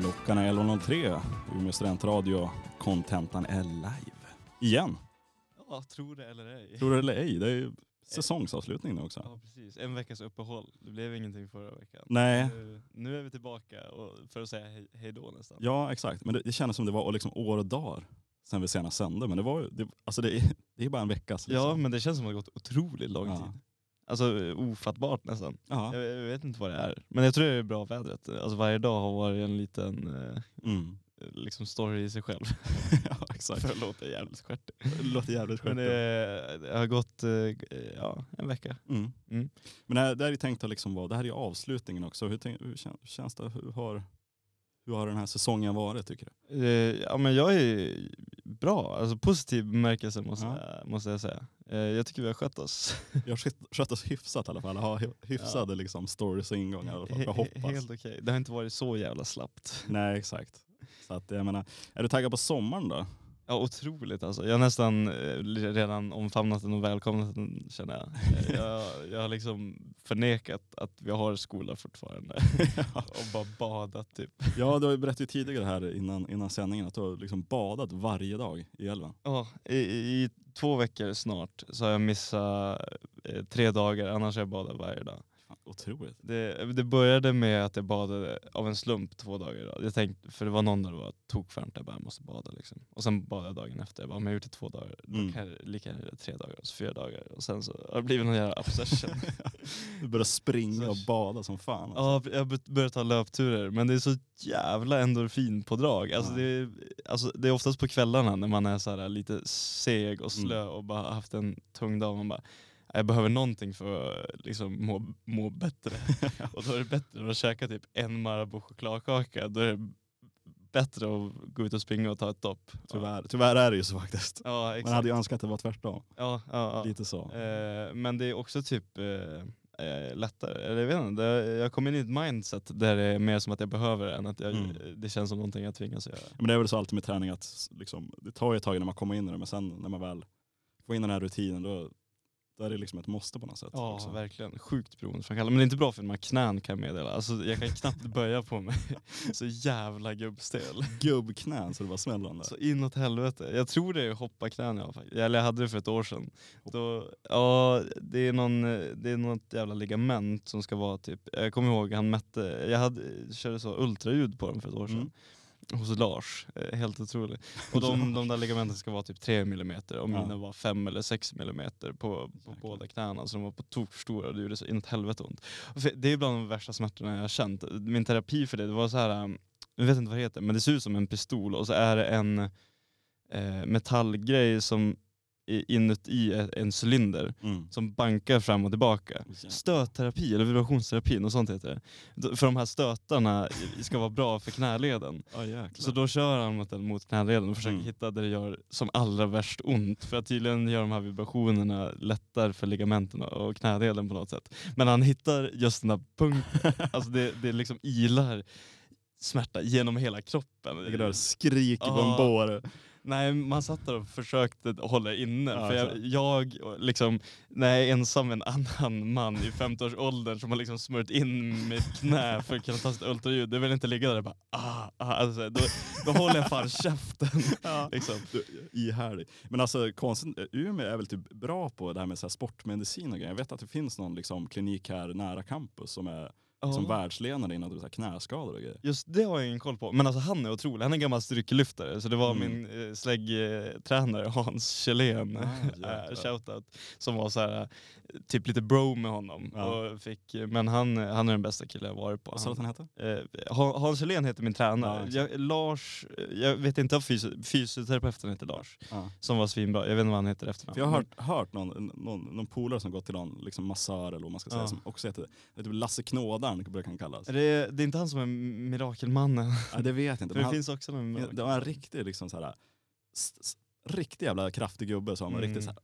Klockan är 11.03. Umeå studentradio. Contentan är live. Igen. Ja, tro det eller ej. Tror det eller ej. Det är ju säsongsavslutning nu också. Ja, precis. En veckas uppehåll. Det blev ingenting förra veckan. Nej. Nu, nu är vi tillbaka och för att säga hej, hej då nästan. Ja, exakt. Men det, det kändes som det var liksom år och dagar sen vi senast sände. Men det var det, alltså det, är, det är bara en veckas. Liksom. Ja, men det känns som att det har gått otroligt lång Ja. tid. Alltså ofattbart nästan. Ja. Jag, jag vet inte vad det är. Men jag tror det är bra vädret. Alltså varje dag har varit en liten eh, Mm. liksom story i sig själv. ja, exakt. för att låta jävligt stjärtig. Det låter jävligt Men skönt. det, det har gått eh, ja, en vecka. Mm. Mm. Men det här, det här är tänkt att liksom vara, det här är avslutningen också. Hur, tänk, hur känns det? Hur har, hur har den här säsongen varit tycker du? Eh, ja men jag är bra, alltså positiv bemärkelse måste, Ja. jag, måste jag säga. Eh, jag tycker vi har skött oss. Vi har skött, oss hyfsat i alla fall. Har hy- hyfsade liksom stories och ingångar i alla fall. Jag hoppas. Helt okej. Det har inte varit så jävla slappt. Nej exakt. Så att, jag menar, är du taggad på sommaren då? Ja otroligt alltså. Jag har nästan eh, redan omfamnat den och välkomnat den känner jag. Eh, jag. Jag har liksom förnekat att vi har skola fortfarande. och bara badat typ. Ja du har ju berättat tidigare här innan, innan sändningen att du har liksom badat varje dag i älven. Ja, i, i två veckor snart så har jag missat eh, tre dagar, annars har jag badat varje dag. Otroligt. Det, det började med att jag badade av en slump två dagar i rad. Jag tänkte, för det var någon dag det var tokvarmt, jag bara jag måste bada liksom. Och sen badade jag dagen efter, jag bara om jag har gjort det två dagar, Mm. då kan jag lika gärna göra tre dagar, och så fyra dagar. Och sen så har det blivit någon jävla obsession. Du börjar springa och bada som fan. Alltså. ja, jag har börjat ta löpturer, men det är så jävla endorfinpådrag. Alltså, det, är, alltså det är oftast på kvällarna när man är så här lite seg och slö och bara haft en tung dag. Man bara, jag behöver någonting för att liksom, må, må bättre. och då är det bättre att käka typ en Marabou chokladkaka. Då är det bättre att gå ut och springa och ta ett dopp. Tyvärr, tyvärr är det ju så faktiskt. Ja, Man hade ju önskat att det var tvärtom. ja, ja, ja. Lite så. Eh, men det är också typ eh, eh, lättare. Eller jag vet inte, jag kommer in i ett mindset där det är mer som att jag behöver det än att jag, Mm. det känns som någonting jag tvingas göra. Men det är väl så alltid med träning att liksom, det tar ju ett tag innan man kommer in i det men sen när man väl får in den här rutinen då, då är det liksom ett måste på något sätt. Ja, också. verkligen. Sjukt beroendeframkallande. Men det är inte bra för mina knän kan jag meddela. Alltså, jag kan knappt böja på mig. Så jävla gubbstel. Gubbknän så det var smällande. Så inåt helvete. Jag tror det är hopparknän jag har. Eller jag hade det för ett år sedan. Då, ja, det är, någon, det är något jävla ligament som ska vara typ, jag kommer ihåg han mätte, jag hade, körde så ultraljud på dem för ett år sedan. Mm. Hos Lars, Eh, helt otroligt. Och de, de där ligamenten ska vara typ 3 mm och Ja. mina var 5 eller 6 mm på, på båda knäna så de var på tok för stora och det gjorde så inåt helvete ont. Det är bland de värsta smärtorna jag har känt. Min terapi för det, det var så här, um, jag vet inte vad det heter, men det ser ut som en pistol och så är det en eh, metallgrej som inuti e- en cylinder Mm. som bankar fram och tillbaka. Stötterapi eller vibrationsterapi, något sånt heter det. För de här stötarna ska vara bra för knäleden. Jäklar. Så då kör han mot den mot knäleden och försöker Mm. hitta där det gör som allra värst ont. För att tydligen gör de här vibrationerna lättare för ligamenten och knäleden på något sätt. Men han hittar just den här punkten, alltså det, det liksom ilar smärta genom hela kroppen. Ligger där på Ja. en bår. Nej, man satt där och försökte hålla inne. Ja, för jag, jag liksom, när jag är ensam med en annan man i 50-årsåldern som har liksom smört in mitt knä för att kunna ta sitt ultraljud, det vill inte ligga där och bara ah, ah, alltså, då, då håller jag fan käften. liksom. Du, ihärdig. Men alltså konstigt, Umeå är väl typ bra på det här med så här sportmedicin och grejer. Jag vet att det finns någon liksom, klinik här nära campus som är liksom, Ja. världsledande inom så här knäskador och grejer. Just det har jag ingen koll på, men alltså han är otrolig. Han är en gammal styrkelyftare, så det var Mm. min eh, släggtränare Hans Kjellén, Ah, eh, shoutout, som var så här, eh, typ lite bro med honom. Ja. Och fick, men han, han är den bästa killen jag varit på. Vad sa du att han hette? Eh, Han- Hans Helén heter min Ja, tränare. exakt. jag, Lars, eh, jag vet inte om fysio, fysioterapeuten heter Lars, Ja. som var svinbra. Jag vet inte vad han heter efternamn. Jag har hört, hört någon, någon, någon polare som gått till någon liksom massör eller vad man ska säga Ja. som också heter det. typ Lasse Knådaren brukar han kallas. Är det, det är inte han som är mirakelmannen? Ja, det vet jag inte. Men det han, finns också någon det var en riktig liksom så här, riktig jävla kraftig gubbe som Mm. riktigt så här,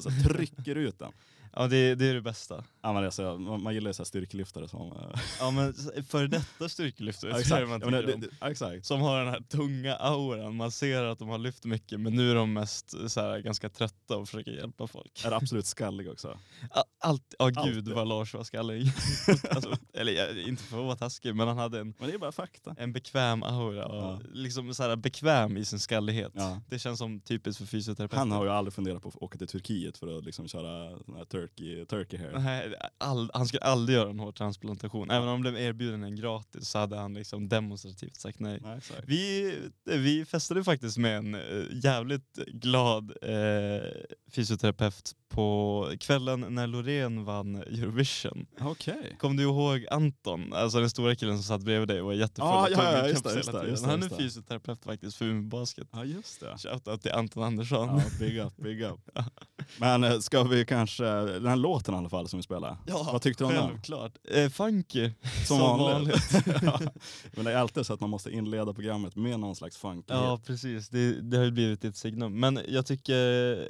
så trycker ut den. Ja det, det är det bästa. Ja, men alltså, man, man gillar ju så här styrkelyftare som... eh, Ja men för detta styrkelyftare ja, exakt. man Ja, tycker det, det, ja, exakt. Som har den här tunga auran, man ser att de har lyft mycket men nu är de mest så här, ganska trötta och försöker hjälpa folk. Är absolut skallig också. A- Allt, ja gud Alltid. vad Lars var skallig. alltså, eller inte för att vara taskig men han hade en, Men det är bara fakta. en bekväm aura. Och Ja. liksom så här, bekväm i sin skallighet. Ja. Det känns som typiskt för fysioterapeuter. Han har ju aldrig funderat på att åka till Turkiet för att liksom köra turkey, turkey hair. Nej, all, han skulle aldrig göra en hårtransplantation. Även om han blev erbjuden en gratis så hade han liksom demonstrativt sagt nej. Nej. Vi, vi festade faktiskt med en eh, jävligt glad eh, fysioterapeut på kvällen när Loreen vann Eurovision. Okej. Kom du ihåg Anton, alltså den stora killen som satt bredvid dig och var jättefull Ja, och ja, tog ja, en just det, just det, just det, Han är fysioterapeut faktiskt för Umeå Basket. Ja, just det. Shoutout till Anton Andersson. Ja, big up, big up. Men eh, ska vi kanske, den här låten i alla fall som vi spelar. Vad tyckte du om den? Självklart. Eh, funky. Som, Som vanligt. ja. Men det är alltid så att man måste inleda programmet med någon slags funkighet. Ja precis, det, det har ju blivit ett signum. Men jag tycker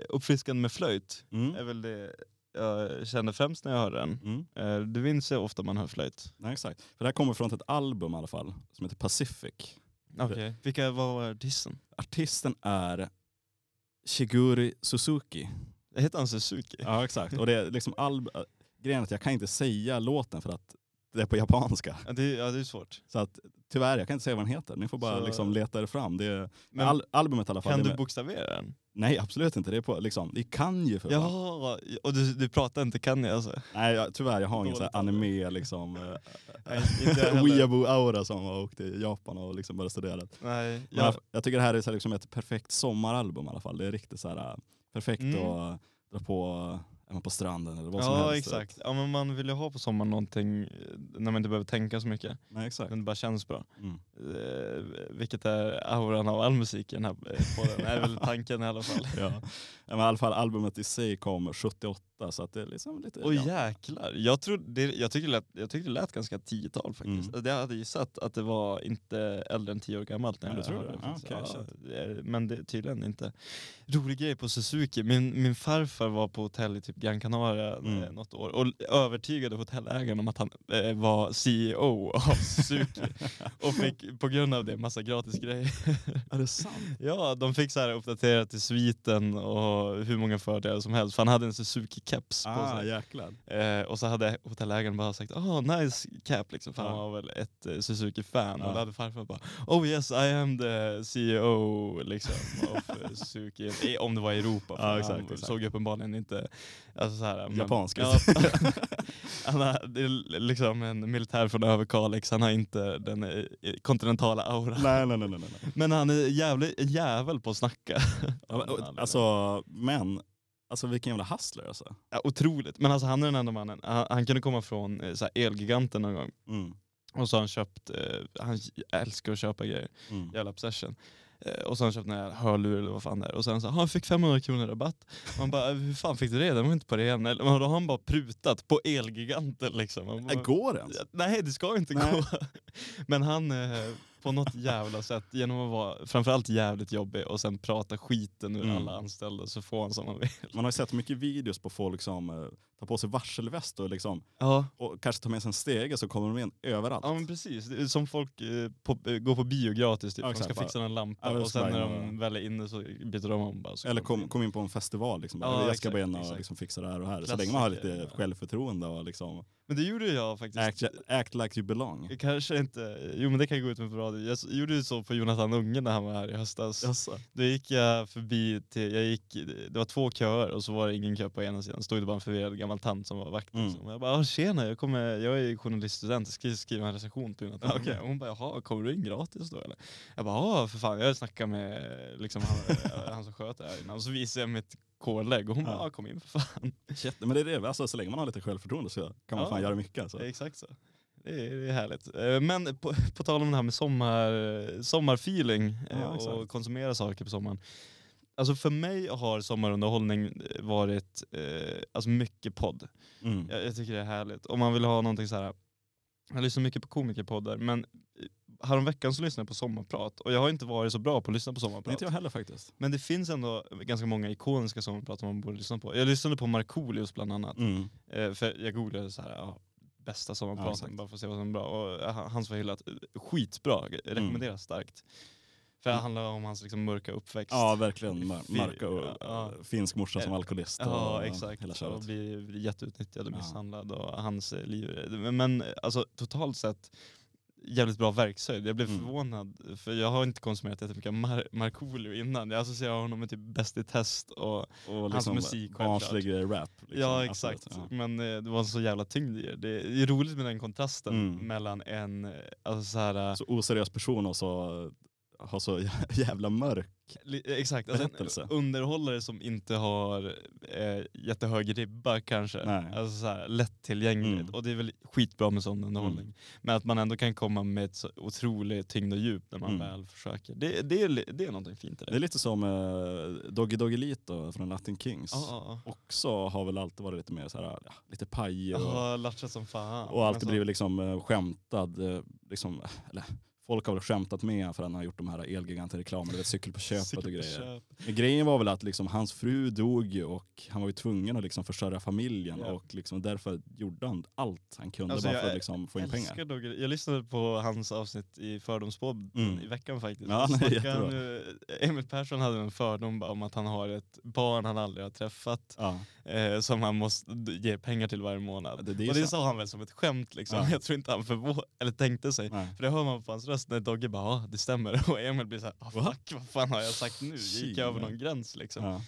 uppfriskande med flöjt Mm. Är väl det jag känner främst när jag hör den. Mm. Eh, Det vinns ju ofta man hör flöjt. Nej, exakt. För det här kommer från ett album i alla fall, som heter Pacific. Okej. Vilka, var artisten? Artisten är Shiguri Suzuki. Heter han Suzuki? Ja exakt. Och det är liksom alb... äh, Grejen är att jag kan inte säga låten för att det är på japanska. Ja, det, ja, det är svårt. Så att tyvärr, jag kan inte säga vad den heter. Ni får bara Så- liksom leta er fram. Det är, Men al albumet i alla fall. kan du bokstavera den? Nej absolut inte. Det är på, liksom, det kan ju för. Jaha, och du, du pratar inte kan jag alltså? Nej jag, tyvärr, jag har ingen så här anime liksom, heller. weeaboo-aura som har åkt till Japan och liksom börjat studera. Nej, jag, jag, jag tycker det här är så här liksom ett perfekt sommaralbum i alla fall. Det är riktigt så här, äh, perfekt Mm. att dra på, är man på stranden eller vad som ja helst. exakt. Ja, men man vill ju ha på sommaren någonting eh, när man inte behöver tänka så mycket. Nej exakt. Det bara känns bra. Mm. Eh, vilket är auran av all musik i den här eh, podden, är väl tanken i alla fall. Ja. Men i alla fall albumet i sig kom 78 så att det är liksom lite... Åh ja. jäklar, jag, tror det, jag, tycker det lät, jag tyckte det lät ganska 10-tal faktiskt. Mm. Jag hade gissat att det var inte äldre än 10 år gammalt när Ja, jag tror det? faktiskt. okej, Ja, det men det tydligen inte. Rolig grej på Suzuki, min, min farfar var på hotell i typ Gran Canaria Mm. eh, något år och övertygade hotellägaren om att han eh, var CEO av Suzuki och fick på grund av det massa gratis grejer. Är det sant? Ja, de fick så här uppdaterat till sviten och hur många fördelar som helst. För han hade en Suzuki-keps på Ah, sig. jäklar. Eh, och så hade hotellägaren bara sagt oh nice cap liksom, för Ja. han var väl ett eh, Suzuki-fan. Ja. Och då hade farfar bara oh yes I am the CEO liksom, of eh, Suzuki. Om det var i Europa, för Ja, exakt, han exakt. såg uppenbarligen inte alltså, så här, men- Japansk. Ja, han är liksom en militär från Överkalix, han har inte den eh, kontinentala auran. nej, nej, nej, nej, nej. Men han är jävlig, jävel på att snacka. Alltså, men, alltså vilken jävla hustler alltså. Ja, otroligt. Men alltså han är den enda mannen. Han, han kunde komma från eh, så här, Elgiganten någon gång. Mm. Och så har han köpt, eh, han älskar att köpa grejer, Mm. jävla obsession. Eh, och så har han köpt en hörlur eller vad fan det är. Och sen så han fick 500 kronor rabatt. Man bara, hur fan fick du det? Den var inte på rean. Eller- Men då har han bara prutat på Elgiganten liksom. Man bara, Äh, Går det ens? Nej det ska inte Nej. gå. Men han eh, på något jävla sätt, genom att vara framförallt jävligt jobbig och sen prata skiten ur Mm. alla anställda så får han som han vill. Man har ju sett mycket videos på folk som eh, tar på sig varselväst och, liksom, Ja, och kanske tar med sig en stege så kommer de in överallt. Ja men precis, som folk eh, på, eh, går på bio gratis typ. Ja, de ska fixa en lampa Ja, och sen när de väl är inne så byter de om bara. Eller kom, in. kom in på en festival, liksom. Ja, jag ska bara in och liksom fixa det här och här. Så länge man har lite Klassiker, ja. självförtroende och liksom Men det gjorde jag faktiskt. act, act like you belong. Kanske inte, jo men det kan gå ut med på radio. Jag gjorde ju så på Jonathan Unge när han var här i höstas. Jaså? Då gick jag förbi till, jag gick, det var två köer och så var det ingen kö på ena sidan. Stod det bara en förvirrad gammal tant som var vakt. Mm. Liksom. Och Jag bara, "Ah, tjena jag, kommer, jag är journaliststudent, jag ska skriva en recension på Jonathan Okej. Unge. Hon bara, jaha kommer du in gratis då eller? Jag bara, ja för fan jag snackar med liksom, han, han som sköter det här innan. Och så visade jag mitt K-lägg och hon bara, Ja. ja kom in för fan. Shit, men det är det, alltså, så länge man har lite självförtroende så kan man Ja. fan göra mycket. Alltså. Exakt så. Det är, det är härligt. Eh, Men på, på tal om det här med sommar, sommarfeeling eh, Ja, och exakt. konsumera saker på sommaren. Alltså för mig har sommarunderhållning eh, varit eh, alltså mycket podd. Mm. Jag, jag tycker det är härligt. Om man vill ha någonting så här. Jag lyssnar mycket på komikerpoddar men eh, häromveckan så lyssnade jag på sommarprat och jag har inte varit så bra på att lyssna på sommarprat. inte jag heller faktiskt. Men det finns ändå ganska många ikoniska sommarprat som man borde lyssna på. Jag lyssnade på Markoolios bland annat. Mm. Eh, för jag googlade så här, ja, bästa Ja, sommarpraten exakt. bara för att se vad som är bra. Och eh, hans var hyllat. Skitbra, rekommenderas starkt. För det Mm. handlar om hans liksom, mörka uppväxt. Ja, verkligen. Marka och ja. äh, finsk morsa som alkoholist. Ja och, exakt, Hela och köret. blir, blir jätteutnyttjad och Ja. misshandlad och hans eh, liv. Men, men alltså totalt sett jävligt bra verkshöjd. Jag blev Mm. förvånad, för jag har inte konsumerat jättemycket Mar- Markoolio innan. Jag associerar honom med typ Bäst i test och Och hans musik, barnslig rap. Liksom. Ja Absolut, exakt, ja. men eh, det var så jävla tyngd i det. Det är roligt med den kontrasten Mm. mellan en, eh, alltså så här, Så oseriös person och så har så jävla mörk. exakt, alltså Berättelse. en underhållare som inte har eh, jättehög ribba kanske. Nej. Alltså så här, lättillgängligt. Mm. Och det är väl skitbra med sån underhållning. Men att man ändå kan komma med ett så otroligt tyngd och djup när man Mm. väl försöker. Det, det, är, det är någonting fint i det. Det är lite som eh, Doggy Doggelito från Latin Kings. Ja, ja, ja. Också har väl alltid varit lite mer så här, ja, lite pajig och, latchat som fan. och alltid Alltså, blivit liksom eh, skämtad. eh, Liksom, eller, folk har väl skämtat med för att han har gjort de här Elgiganten-reklamerna, du vet, cykel på köpet cykel och på grejer. köp. Men grejen var väl att liksom, hans fru dog ju och han var ju tvungen att liksom försörja familjen Ja. och liksom, därför gjorde han allt han kunde Alltså, bara för att liksom, få in pengar. Dogge. Jag lyssnade på hans avsnitt i Fördomspodden Mm. i veckan faktiskt. Ja, nej, han, Emil Persson hade en fördom om att han har ett barn han aldrig har träffat Ja. eh, som han måste ge pengar till varje månad. Det, det och det sant. sa han väl som ett skämt liksom. Ja. Jag tror inte han förvå- eller tänkte sig. Nej. För det hör man på hans röst när Dogge bara ja det stämmer och Emil blir såhär ah, Va? fuck vad fan har jag sagt nu? Gick jag över någon gräns liksom? Ja.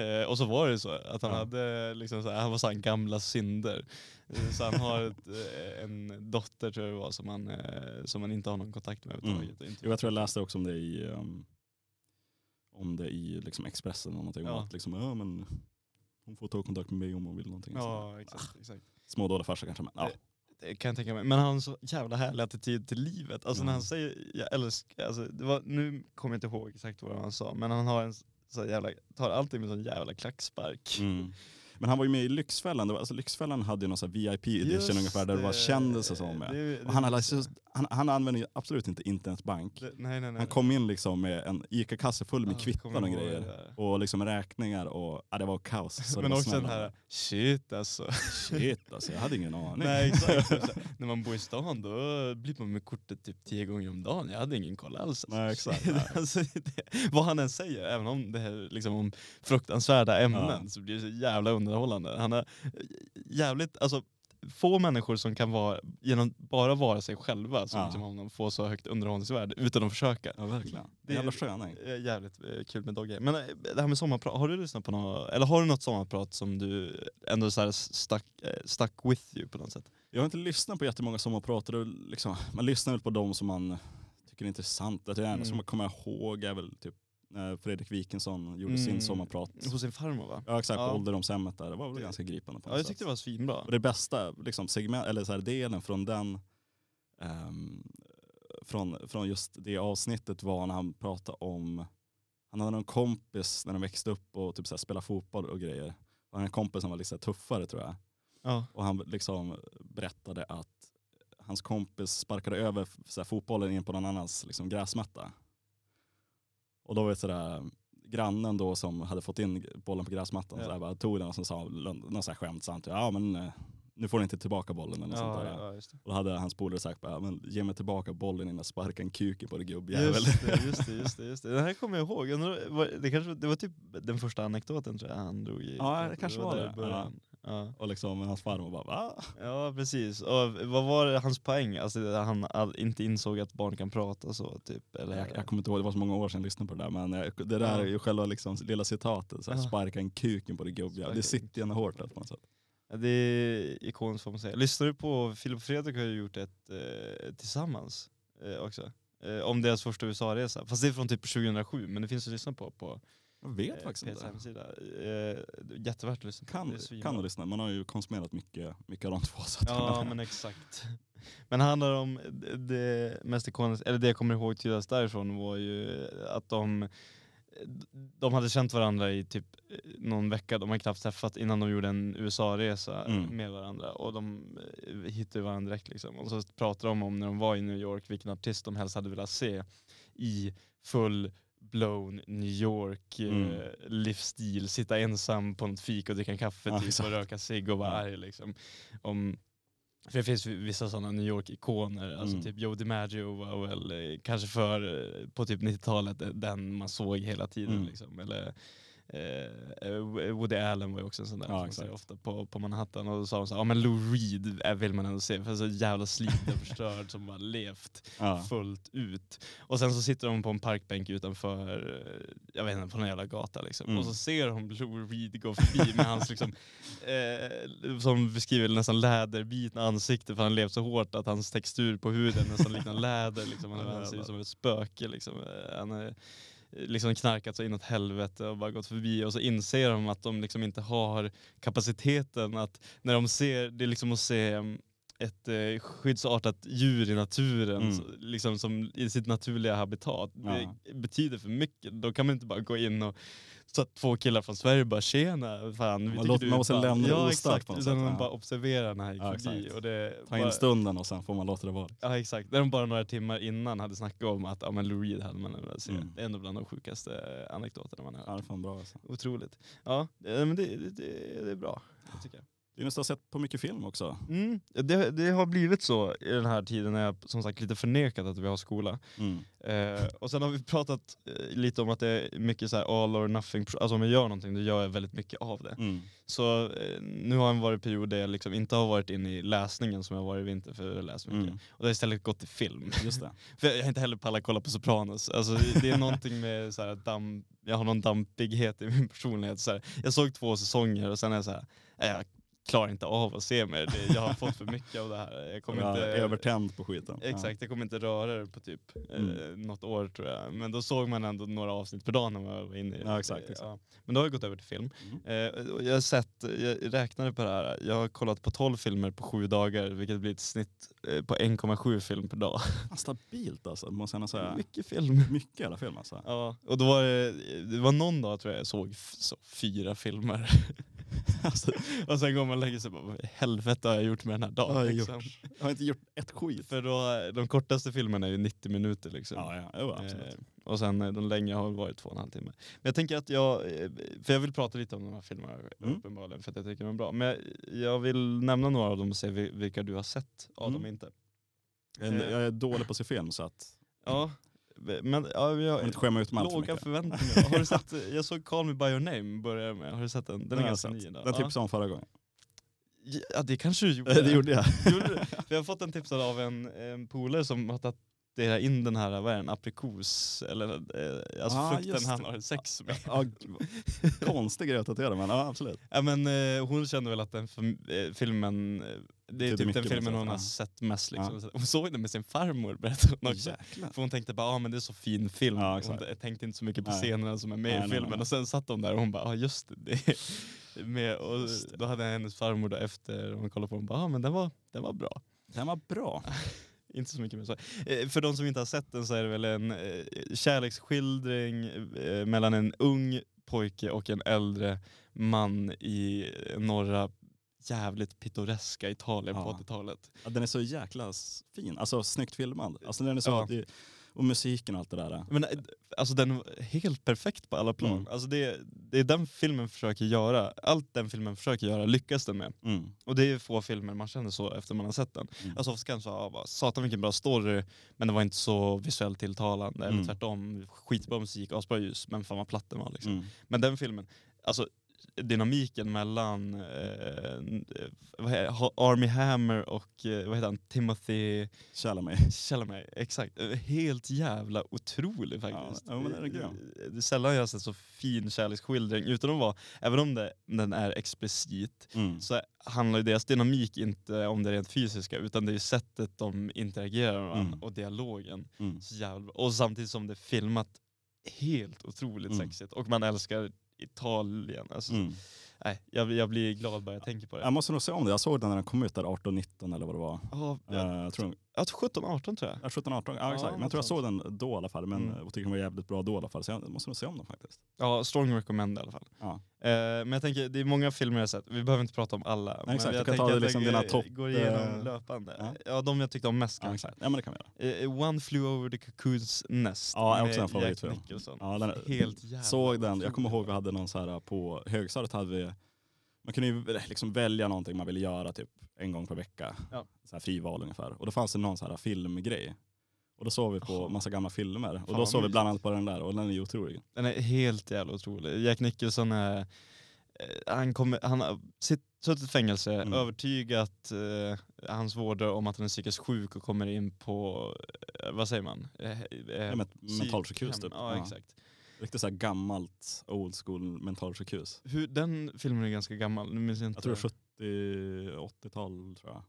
Eh, och så var det så att han Ja. hade liksom så här, han var så här gamla synder. Eh, Så han har ett, eh, en dotter tror jag det var som han, eh, som han inte har någon kontakt med överhuvudtaget. Inte- Jo, jag tror jag läste också om det i, um, om det i liksom Expressen. Och någonting, Ja. att liksom, ja, men, hon får ta kontakt med mig om hon vill någonting. Så, Ja exakt. exakt. Små dåliga farsa kanske. Men, ja. Kan jag tänka mig. Men han har en så jävla härlig attityd till livet. Alltså när Mm. han säger, jag älskar, alltså, det var, nu kommer jag inte ihåg exakt vad han sa, men han har en så jävla, tar alltid med en sån jävla klackspark. Mm. Men han var ju med i Lyxfällan. Det var, alltså, Lyxfällan hade ju någon VIP edition Just ungefär där det var kändisar som var med. Det- det- Och han, hade, alltså- han, han använder ju absolut inte internetbank. det- nej, nej, nej. Han kom in liksom med en ICA-kasse full med Ja, kvitton och grejer. det. Och liksom räkningar och ja, det var kaos. Så det Men var också den här, shit alltså. Shit alltså, jag hade ingen aning. Nej exakt. När man bor i stan då blir man med kortet typ tio gånger om dagen. Jag hade ingen koll alls. alltså. Nej, exakt. alltså, det, vad han än säger, även om det är liksom om fruktansvärda ämnen Ja. så blir det så jävla underhållande. Han är jävligt, alltså få människor som kan vara, genom bara vara sig själva, som Ja. liksom honom, få så högt underhållningsvärde utan att försöka. Ja verkligen. Det- Jävla sköning. Är Jävligt eh, kul med Dogge. Men eh, det här med sommarprat, har du lyssnat på något, eller har du något sommarprat som du ändå så här stuck, eh, stuck with you på något sätt? Jag har inte lyssnat på jättemånga sommarpratare. och Liksom, man lyssnar väl på de som man tycker är intressant. Det enda Mm. som man kommer ihåg är väl typ Fredrik Wikingsson gjorde Mm. sin sommarprat. Hos sin farmor va? Ja exakt, Ja. på ålderdomshemmet där. Det var väl Det- ganska gripande på Ja något jag sätt. tyckte det var svinbra. Och det bästa liksom, segment, eller så här, delen från den ehm, från, från just det avsnittet var när han pratade om han hade någon kompis när de växte upp och typ så här, spelade fotboll och grejer. Och han en kompis som var lite tuffare tror jag. Ja. Och han liksom berättade att hans kompis sparkade över så här, fotbollen in på någon annans liksom, gräsmatta. Och då var det sådär, grannen då som hade fått in bollen på gräsmattan Ja. så där, bara, tog den och så sa någon så här skämtsamt, ja men eh, nu får du inte tillbaka bollen eller något sånt Ja, där. ja, det. Och då hade hans polare sagt, bara, men, ge mig tillbaka bollen innan jag sparkar en kuk på dig gubbjävel. Just det, just det, just det, just det. Det här kommer jag ihåg. Var- Det, kanske, det var typ den första anekdoten tror jag han drog i. Ja, det kanske var där det. Ja. Och liksom hans farmor bara, va? ja, precis. Och vad var det, hans poäng? Alltså han all, inte insåg att barn kan prata så typ? Eller? Jag, jag kommer inte ihåg, det var så många år sedan jag lyssnade på det där. Men jag, det där är ju själva liksom, lilla citatet, så här, Ja. sparka en kuken på gubbjävel. Sparka Det sitter gärna hårt där på något sätt. Ja, Det är ikoniskt får man säga. Lyssnar du på, Filip och Fredrik har ju gjort ett eh, tillsammans eh, också. Eh, om deras första USA-resa. Fast det är från typ 2007, men det finns att lyssna på på Jag vet eh, faktiskt P1s inte. hemsida. Eh, jättevärt att lyssna på. Kan, svinbra. kan lyssna, man har ju konsumerat mycket, de två. Så Ja men exakt. Men det handlar om det- mest ikoniska, eller det jag kommer ihåg tydligast därifrån var ju att de de hade känt varandra i typ eh, någon vecka, de hade knappt träffat innan de gjorde en USA-resa Mm. med varandra och de hittade varandra direkt liksom. Och så pratade de om när de var i New York vilken artist de helst hade velat se i full blown New York eh, Mm. livsstil, sitta ensam på något fik och dricka en kaffe Ja, typ, och röka cigg och vara Ja. arg liksom. Om, för det finns vissa sådana New York-ikoner, alltså Mm. typ Joe DiMaggio var väl eh, kanske för, eh, på typ 90-talet, eh, den man såg hela tiden. Mm. Liksom. Eller, eh, Woody Allen var ju också en sån där Ja, som ser ofta på, på Manhattan. Och då sa de så här, ja men Lou Reed är- vill man ändå se, för så jävla sliten och förstörd som bara levt Ja. fullt ut. Och sen så sitter de på en parkbänk utanför, eh, jag vet inte, på någon jävla gata liksom. Mm. Och så ser de Lou Reed gå förbi med hans liksom, eh, som beskriver nästan läderbitna ansikte för han levt så hårt att hans textur på huden nästan liknar läder. Liksom. Han, han ser ut som ett spöke. Liksom. Eh, Han är liksom knarkat så inåt helvete och bara gått förbi och så inser de att de liksom inte har kapaciteten att när de ser, det är liksom att se mm, ett eh, skyddsartat djur i naturen Mm. så, liksom som i sitt naturliga habitat. Ja. Det betyder för mycket. Då kan man inte bara gå in och så att två killar från Sverige bara tjena, fan, vi Man låter- man måste fan." lämna ja, ostört på något sätt, man ja. bara observerar när han gick Ja, förbi. Och det Ta in bara- stunden och sen får man låta det vara. Ja exakt, när de bara några timmar innan hade snackat om att ja, men Lou Reed hade man velat se. Mm. Det är ändå bland de sjukaste anekdoterna man har hört. Ja, det är fan bra alltså. Otroligt. Ja, eh, men det, det, det, det är bra. Tycker jag. Du har sett på mycket film också. Mm, det, det har blivit så i den här tiden när jag som sagt lite förnekat att vi har skola. Mm. Eh, och sen har vi pratat eh, lite om att det är mycket så här all or nothing, alltså om jag gör någonting då gör jag väldigt mycket av det. Mm. Så eh, nu har det varit en period där jag liksom inte har varit inne i läsningen som jag varit i vinter för jag läst mycket. Mm. Och det har istället gått till film. Just det. För jag har inte heller pallat kolla på Sopranos. Alltså, det- är någonting med så här, damm, jag har någon dampighet i min personlighet. Så här, jag såg två säsonger och sen är jag så här, "Nej, jag klarar inte av att se mer. Det, jag har fått för mycket av det här. Jag kommer Jag inte, övertänd på skiten. Exakt, jag kommer inte röra det på typ eh, Mm. något år tror jag. Men då såg man ändå några avsnitt per dag när man var inne i Ja, exakt, exakt. Ja. Men då har jag gått över till film. Mm. Eh, jag har sett, jag räknade på det här, jag har kollat på 12 filmer på sju dagar vilket blir ett snitt eh, på 1,7 film per dag. Stabilt alltså, måste jag säga. Mycket film. Mycket jävla film alltså. Ja, och då var det, det var någon dag tror jag jag såg så, fyra filmer. alltså och sen går man och lägger sig och bara, vad i helvete har jag gjort med den här Vad har dagen? jag Liksom. jag har inte gjort ett skit. För då, de kortaste filmerna är ju 90 minuter liksom. Ja, ja, jo, absolut. Eh, och sen eh, de längre har varit två och en halv timme. Men jag tänker att jag, eh, för jag vill prata lite om de här filmerna Mm. uppenbarligen för att jag tycker de är bra. Men jag, jag vill nämna några av dem och se vi- vilka du har sett av Mm. dem inte. Jag är- Jag är dålig på att se film så att Ja, men ja, jag inte skämma ut allt för mycket. förväntningar. Har du sett, jag såg Call Me By Your Name börjar med, har du sett den? Den Den är ganska ny. Den tipsade om förra gången. Ja det kanske du gjorde. det gjorde jag. Gjorde jag har fått en tipsad av en, en polare som har tatuerat in den här, vad är den, aprikos, eller eh, alltså Ah, frukten han har sex med. Ja, konstig grej att tatuera men ja, absolut. Ja, men, eh, hon kände väl att den eh, filmen, eh, det är Betyder typ den filmen hon har sett mest. Liksom. Hon såg den med sin farmor berättade hon också. Jäklar. För hon tänkte bara, ah, men det är så fin film. Ja, hon tänkte inte så mycket på Nej. scenerna som är med Nej, i filmen. nej. Och sen satt de där och hon bara, ja ah, just det. med. Och Just då hade hennes farmor då efter hon kollade på den, bara, ah, men den var, den var bra. Den var bra. Inte så mycket mer så. Eh, för de som inte har sett den så är det väl en eh, kärleksskildring eh, mellan en ung pojke och en äldre man i norra jävligt pittoreska Italien på Ja. 80-talet. Ja, den är så jäkla fin. Alltså snyggt filmad. Alltså den är så, Ja. det, och musiken och allt det där. Men eh, alltså den är helt perfekt på alla plan. Mm. Alltså det, det är den filmen försöker göra. Allt den filmen försöker göra lyckas den med. Mm. Och det är få filmer man känner så efter man har sett den. Mm. Alltså ofta kanske, ja, bara, satan vilken bra story, men det var inte så visuellt tilltalande. Eller Mm. tvärtom, skitbra musik, asbra ljus, men fan vad platt den var liksom. Mm. Men den filmen, alltså dynamiken mellan eh, Army Hammer och eh, vad heter han, Timothy Chalamet. Chalamet, exakt. Eh, Helt jävla otrolig faktiskt. Ja, men den är grym. Eh, Det är sällan jag har sett så fin kärleksskildring utan att vara, även om det, den är explicit, Mm. så handlar ju deras dynamik inte om det rent fysiska utan det är sättet de interagerar med varandra Mm. och dialogen. Mm. Så jävla. Och samtidigt som det är filmat helt otroligt Mm. sexigt och man älskar Italien. Alltså, Mm. nej, jag, jag blir glad bara jag tänker på det. Jag måste nog se om det. Jag såg den när den kom ut där 18-19 eller vad det var. Ja, Uh, jag, jag tror jag tror 17-18 tror jag. Ja, 17, 18, ja, Ja, exakt. Men jag tror jag såg den då i alla fall. Men Mm. jag tycker den var jävligt bra då i alla fall. Så jag måste nog se om den faktiskt. Ja, strong recommend i alla fall. Ja. Eh, men jag tänker, det är många filmer jag har sett, vi behöver inte prata om alla. men exakt, jag du kan ta det liksom jag dina topp, går igenom eh, löpande. ja. Ja. de jag tyckte om mest Ja, exakt. Ja men det kan vi göra. Eh, One flew over the cuckoo's nest Ja, är också en favoritfilm. Ja, den är- Helt jävla Såg den, jag kommer ihåg vi hade någon så här på högstadiet hade vi man kunde ju liksom välja någonting man ville göra typ en gång per vecka. Ja. Så här frival ungefär. Och då fanns det någon så här filmgrej. Och då såg vi på massa gamla filmer. Och Fan, då vad såg vi bland annat på den där och den är ju otrolig. Den är helt jävla otrolig. Jack Nicholson är, eh, han, kommer, han har suttit i fängelse, Mm. övertygat eh, hans vårdare om att han är psykiskt sjuk och kommer in på, eh, vad säger man? Eh, eh, Ja, mentalsjukhus typ. Ja, exakt. Riktigt så här gammalt old school mentalsjukhus. Hur, den filmen är ganska gammal, nu minns jag inte. Jag tror 70-80-tal tror jag.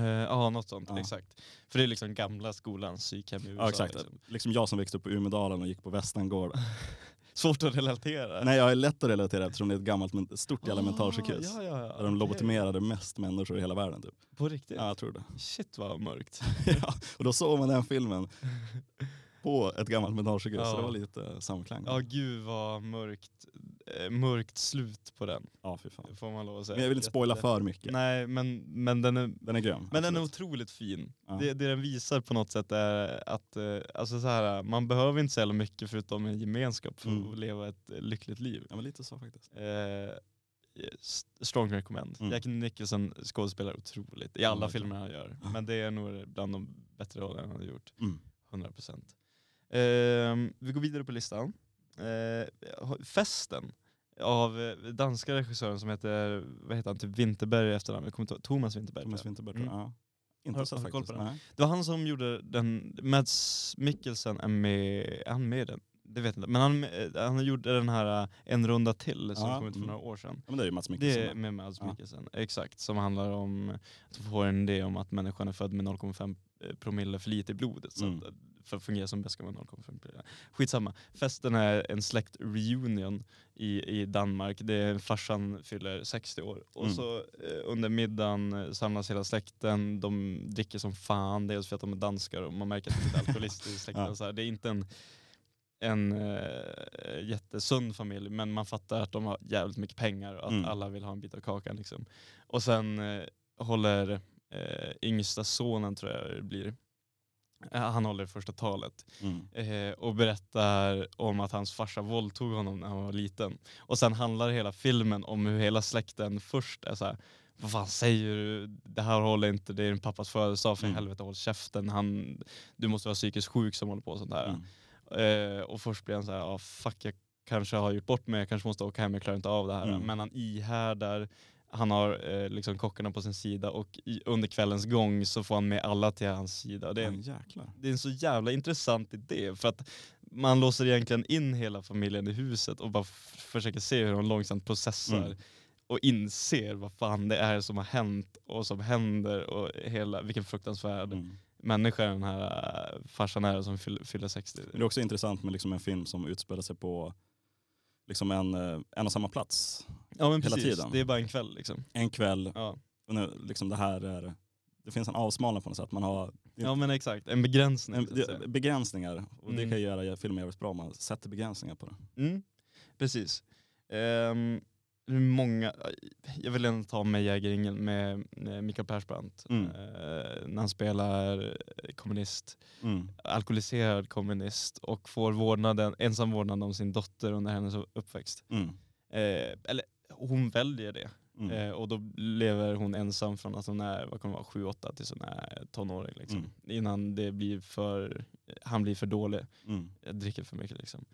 Eh, Ja, något sånt. Ja. Exakt. För det är liksom gamla skolans psykhem i USA. Ja exakt. Liksom. Liksom jag som växte upp på Umedalen och gick på Västengård. Svårt att relatera. Nej jag är lätt att relatera eftersom det är ett gammalt stort jävla Ah, mentalsjukhus. Ja, ja. Där de lobotomerade mest människor i hela världen typ. På riktigt? Ja jag tror det. Shit vad mörkt. ja, och då såg man den filmen på ett gammalt mentalsjukhus. Så Ja. det var lite samklang. Ja gud vad mörkt, eh, mörkt slut på den. ja fy fan. Får man lov att säga. Men jag vill inte spoila för mycket. Nej men, men den är Den är grym. men den är absolut. otroligt fin. Ja. Det, det den visar på något sätt är att eh, alltså så här, man behöver inte så jävla mycket förutom en gemenskap för Mm. att leva ett eh, lyckligt liv. Ja men lite så faktiskt. Eh, strong recommend. Mm. Jack Nicholson skådespelar otroligt i alla verkligen. filmer han gör. Men det är nog bland de bättre roller han har gjort. Mm. 100%. Eh, vi går vidare på listan. Eh, festen av eh, danska regissören som heter, vad heter han, typ Winterberg i efternamn. Jag kommer inte ihåg, Thomas Winterberg. Thomas. Winterberg. Mm. Ja. Inte Har- sett har faktiskt. Det var han som gjorde den, Mads Mikkelsen är med, är han med i den? Det vet jag inte. Men han, eh, han gjorde den här eh, En runda till som Ja, kom ut för mm. några år sedan. Ja, men det är ju Det Mikkelsen. är med Mads Ja. Mikkelsen, exakt. Som handlar om att få en idé om att människan är född med 0,5 promille för lite i blodet. Så Mm. För att fungera som bäst ska man ha 0,5 promille. Skitsamma. Festen är en släkt-reunion i, i Danmark. Det är farsan fyller 60 år. Och Mm. så eh, under middagen eh, samlas hela släkten. De dricker som fan. Dels för att de är danskar och man märker att det är lite alkoholister i släkten. Ja. Så här, det är inte en en eh, jättesund familj men man fattar att de har jävligt mycket pengar och att Mm. alla vill ha en bit av kakan. Liksom. Och sen eh, håller eh, yngsta sonen, tror jag det blir, han håller första talet Mm. eh, och berättar om att hans farsa våldtog honom när han var liten. Och sen handlar hela filmen om hur hela släkten först är så här. Vad fan säger du? Det här håller inte, det är din pappas födelsedag, för Mm. helvete håll käften. Han, du måste vara psykiskt sjuk som håller på och sånt här. Mm. Eh, och först blir han så här, ah, fuck jag kanske har gjort bort mig, jag kanske måste åka hem, jag klarar inte av det här. Mm. Men han ihärdar, han har eh, liksom kockarna på sin sida och i, under kvällens gång så får han med alla till hans sida. Det är, Ja, en, jäklar. det är en så jävla intressant idé för att man låser egentligen in hela familjen i huset och bara försöker se hur de långsamt processar Mm. och inser vad fan det är som har hänt och som händer och hela, vilken fruktansvärd Mm. människa den här äh, farsan är som fyll- fyller 60. Men det är också intressant med liksom en film som utspelar sig på liksom en, eh, en och samma plats. Ja men hela precis, tiden. det är bara en kväll liksom. En kväll, Ja, och nu, liksom det här är, det finns en avsmalning på något sätt. Man har ja men exakt, en begränsning. en, det, begränsningar och det Mm. kan ju göra filmen jävligt bra om man sätter begränsningar på det. Mm, precis. Um, många, jag vill ändå ta med Jägarringen med, Mikael Persbrandt. Mm. Eh, när han spelar kommunist, Mm. alkoholiserad kommunist och får vårdnaden, ensam vårdnad om sin dotter under hennes uppväxt. Mm. Eh, eller hon väljer det. Mm. Eh, och då lever hon ensam från att hon är vad kan vara, 7-8 tills hon är tonåring. Liksom. Mm. Innan det blir för, han blir för dålig, Mm. jag dricker för mycket. Liksom.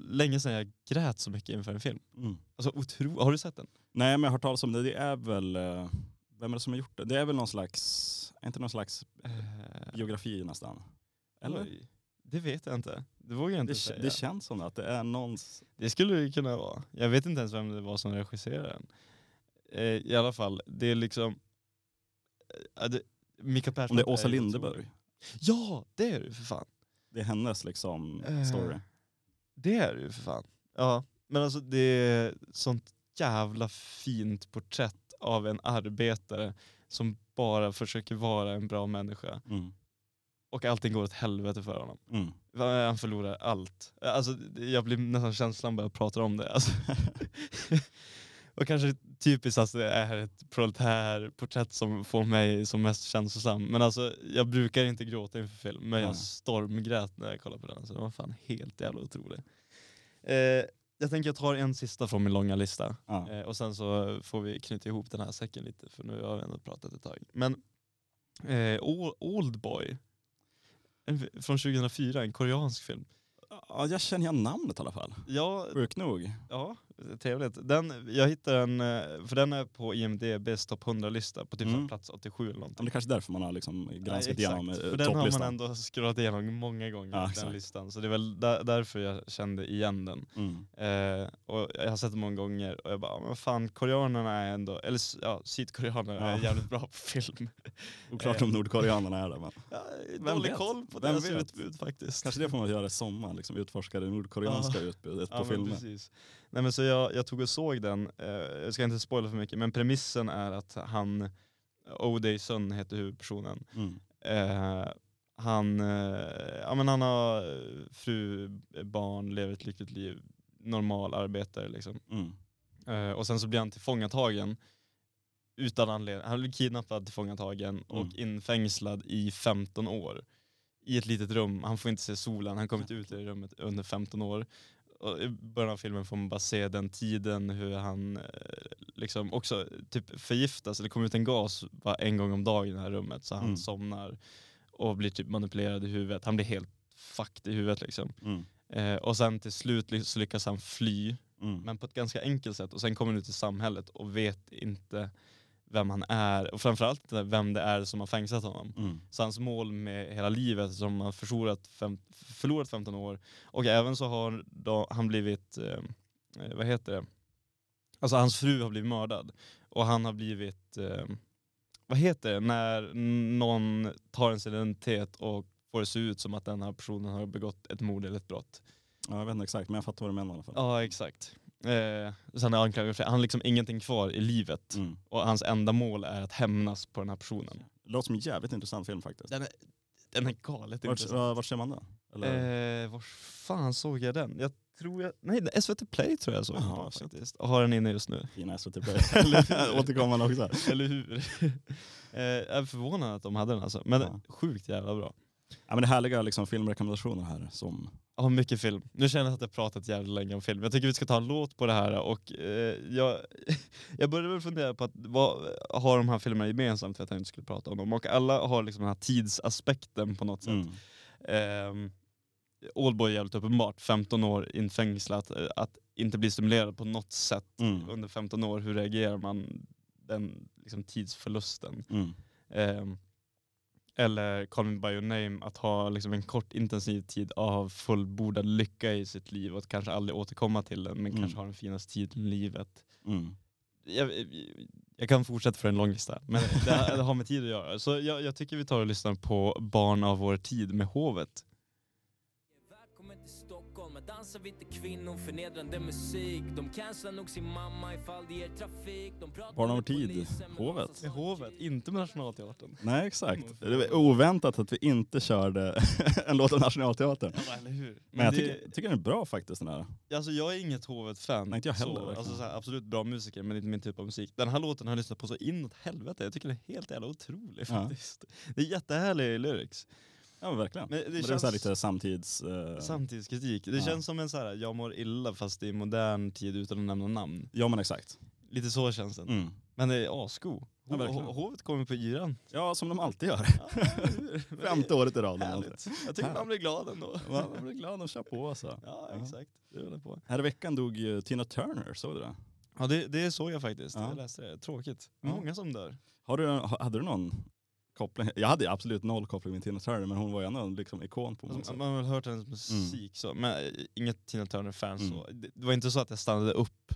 Länge sedan jag grät så mycket inför en film. Mm. Alltså, otro, har du sett den? Nej men jag har hört talas om det, det är väl, eh, vem är det som har gjort det? Det är väl någon slags, inte någon slags biografi nästan? Eller? Oj, det vet jag inte. Det vågar jag inte Det, säga. det känns som det, att det är någons... Det skulle det kunna vara. Jag vet inte ens vem det var som regisserade den. Eh, I alla fall, det är liksom... Eh, det, Persbrandt Om det är Åsa otrolig. Ja, det är det för fan. Det är hennes liksom Eh, story. Det är det ju för fan. Ja, Men alltså det är sånt jävla fint porträtt av en arbetare som bara försöker vara en bra människa. Mm. Och allting går åt helvete för honom. Mm. Han förlorar allt. Alltså, jag blir nästan känslan bara jag pratar om det. Alltså. och kanske typiskt att det är ett proletärporträtt som får mig som mest känslosam. Men alltså, jag brukar inte gråta inför film, men jag stormgrät när jag kollade på den. Så det var fan helt jävla otroligt. Eh, jag tänker jag tar en sista från min långa lista. Ja. Eh, och sen så får vi knyta ihop den här säcken lite, för nu har vi ändå pratat ett tag. Men eh, Old- Oldboy, från 2004, en koreansk film. ja, jag känner igen namnet i alla fall. Ja, Sjukt nog. ja trevligt. Den, jag hittade den, eh, för den är på IMDBs topp 100-lista på typ Mm. plats 87 eller någonting. Men det är kanske därför man har liksom granskat Ja, igenom eh, För den har man topplistan. ändå scrollat igenom många gånger, Ja, den listan. Så det är väl där, därför jag kände igen den. Mm. Eh, och jag har sett den många gånger och jag bara, "Ja, men fan koreanerna är ändå, eller ja, sydkoreaner är Ja. jävligt bra på film. Oklart Eh. om nordkoreanerna är det. Men Ja, Vem dålig vet? koll på Vem deras vet? utbud faktiskt. kanske det får man göra i sommar, liksom utforska det nordkoreanska utbudet på Ja, filmer. precis. Nej, men så jag, jag tog och såg den, eh, jag ska inte spoila för mycket, men premissen är att han, O'Day Sun heter huvudpersonen, Mm. eh, han, eh, ja, men han har fru, barn, lever ett lyckligt liv, normal arbetare liksom. Mm. Eh, och sen så blir han tillfångatagen utan anledning. Han blir kidnappad, tillfångatagen och Mm. infängslad i 15 år. I ett litet rum, han får inte se solen, han kommer inte ut i rummet under 15 år. Och I början av filmen får man bara se den tiden, hur han eh, liksom också typ förgiftas, eller kommer ut en gas bara en gång om dagen i det här rummet så han Mm. somnar och blir typ manipulerad i huvudet. Han blir helt fucked i huvudet liksom. Mm. Eh, och sen till slut så lyckas han fly Mm. men på ett ganska enkelt sätt. Och sen kommer han ut i samhället och vet inte vem han är och framförallt vem det är som har fängslat honom. Mm. Så hans mål med hela livet som han förlorat, fem, förlorat 15 år och även så har då, han blivit, eh, eh, vad heter det, alltså hans fru har blivit mördad och han har blivit, eh, vad heter det, när någon tar ens identitet och får det se ut som att den här personen har begått ett mord eller ett brott. Ja, jag vet inte exakt, men jag fattar vad du menar i alla fall. Ja exakt. Eh, sen är han anklagad för han har liksom ingenting kvar i livet Mm. och hans enda mål är att hämnas på den här personen. Det låter som en jävligt intressant film faktiskt. Den är, den är galet Vart, intressant. var, ser man den? Eller? Eh, var fan såg jag den? Jag tror jag, nej SVT Play tror jag såg den på shit. faktiskt. Och har den inne just nu. Fina SVT Play. Återkommande också. Eller hur? eh, jag är förvånad att de hade den alltså. Men Ja. sjukt jävla bra. Ja, men det är härliga liksom, filmrekommendationer här. Som, Ja, mycket film. Nu känner jag att jag pratat jävligt länge om film. Jag tycker vi ska ta en låt på det här och eh, jag, jag började väl fundera på att vad har de här filmerna gemensamt för att jag inte skulle prata om dem. Och alla har liksom den här tidsaspekten på något sätt. mm. Mm. Oldboy är jävligt uppenbart, 15 år infängslat, eh, att inte bli stimulerad på något sätt Mm. under 15 år, hur reagerar man den liksom, tidsförlusten? Mm. Ehm, eller Call Me By Your Name, att ha liksom, en kort intensiv tid av fullbordad lycka i sitt liv och att kanske aldrig återkomma till den, men Mm. kanske ha den finaste tiden i livet. Mm. Jag, jag kan fortsätta för en lång lista, men det, det har med tid att göra. Så jag, jag tycker vi tar och lyssnar på Barn av vår tid med Hovet. Dansar vi till kvinnor, förnedrande musik De cancelar nog sin mamma ifall det ger trafik De pratar Barn av tid, men Hovet. låtsas Med Hovet, inte med Nationalteatern. Nej exakt. Det var oväntat att vi inte körde en låt av Nationalteatern. Ja, eller hur? Men jag det- tycker, tycker den är bra faktiskt den här. Alltså jag är inget Hovet-fan. Nej, inte jag heller, så, alltså, så här, absolut bra musiker men inte min typ av musik. Den här låten har jag lyssnat på så inåt helvete. Jag tycker den är helt jävla otrolig Ja. faktiskt. Det är jättehärlig lyrics. Ja men verkligen. Men det Men det, är så lite samtids... eh, Samtidskritik. Det Ja. känns som en så här, jag mår illa fast i modern tid utan att nämna namn. Ja men exakt. Lite så känns den. Mm. Men det är asgo. Ja, verkligen. Hovet kommer på yran. Ja som de alltid gör. Femte året i rad. Jag tycker man blir glad ändå. Man blir glad och kör på alltså. Ja, Ja. exakt. Det håller på. Här i veckan dog Tina Turner, såg du det? Ja, det, det såg jag faktiskt. Ja. Jag läste det. Tråkigt. Många som dör. Har du, ha- hade du någon koppling? Jag hade absolut noll koppling med Tina Turner men hon var ju ändå en liksom ikon på Alltså, sätt. man har väl hört hennes musik så, men eh, inget Tina Turner-fan Mm. så. Det, var inte så att jag stannade upp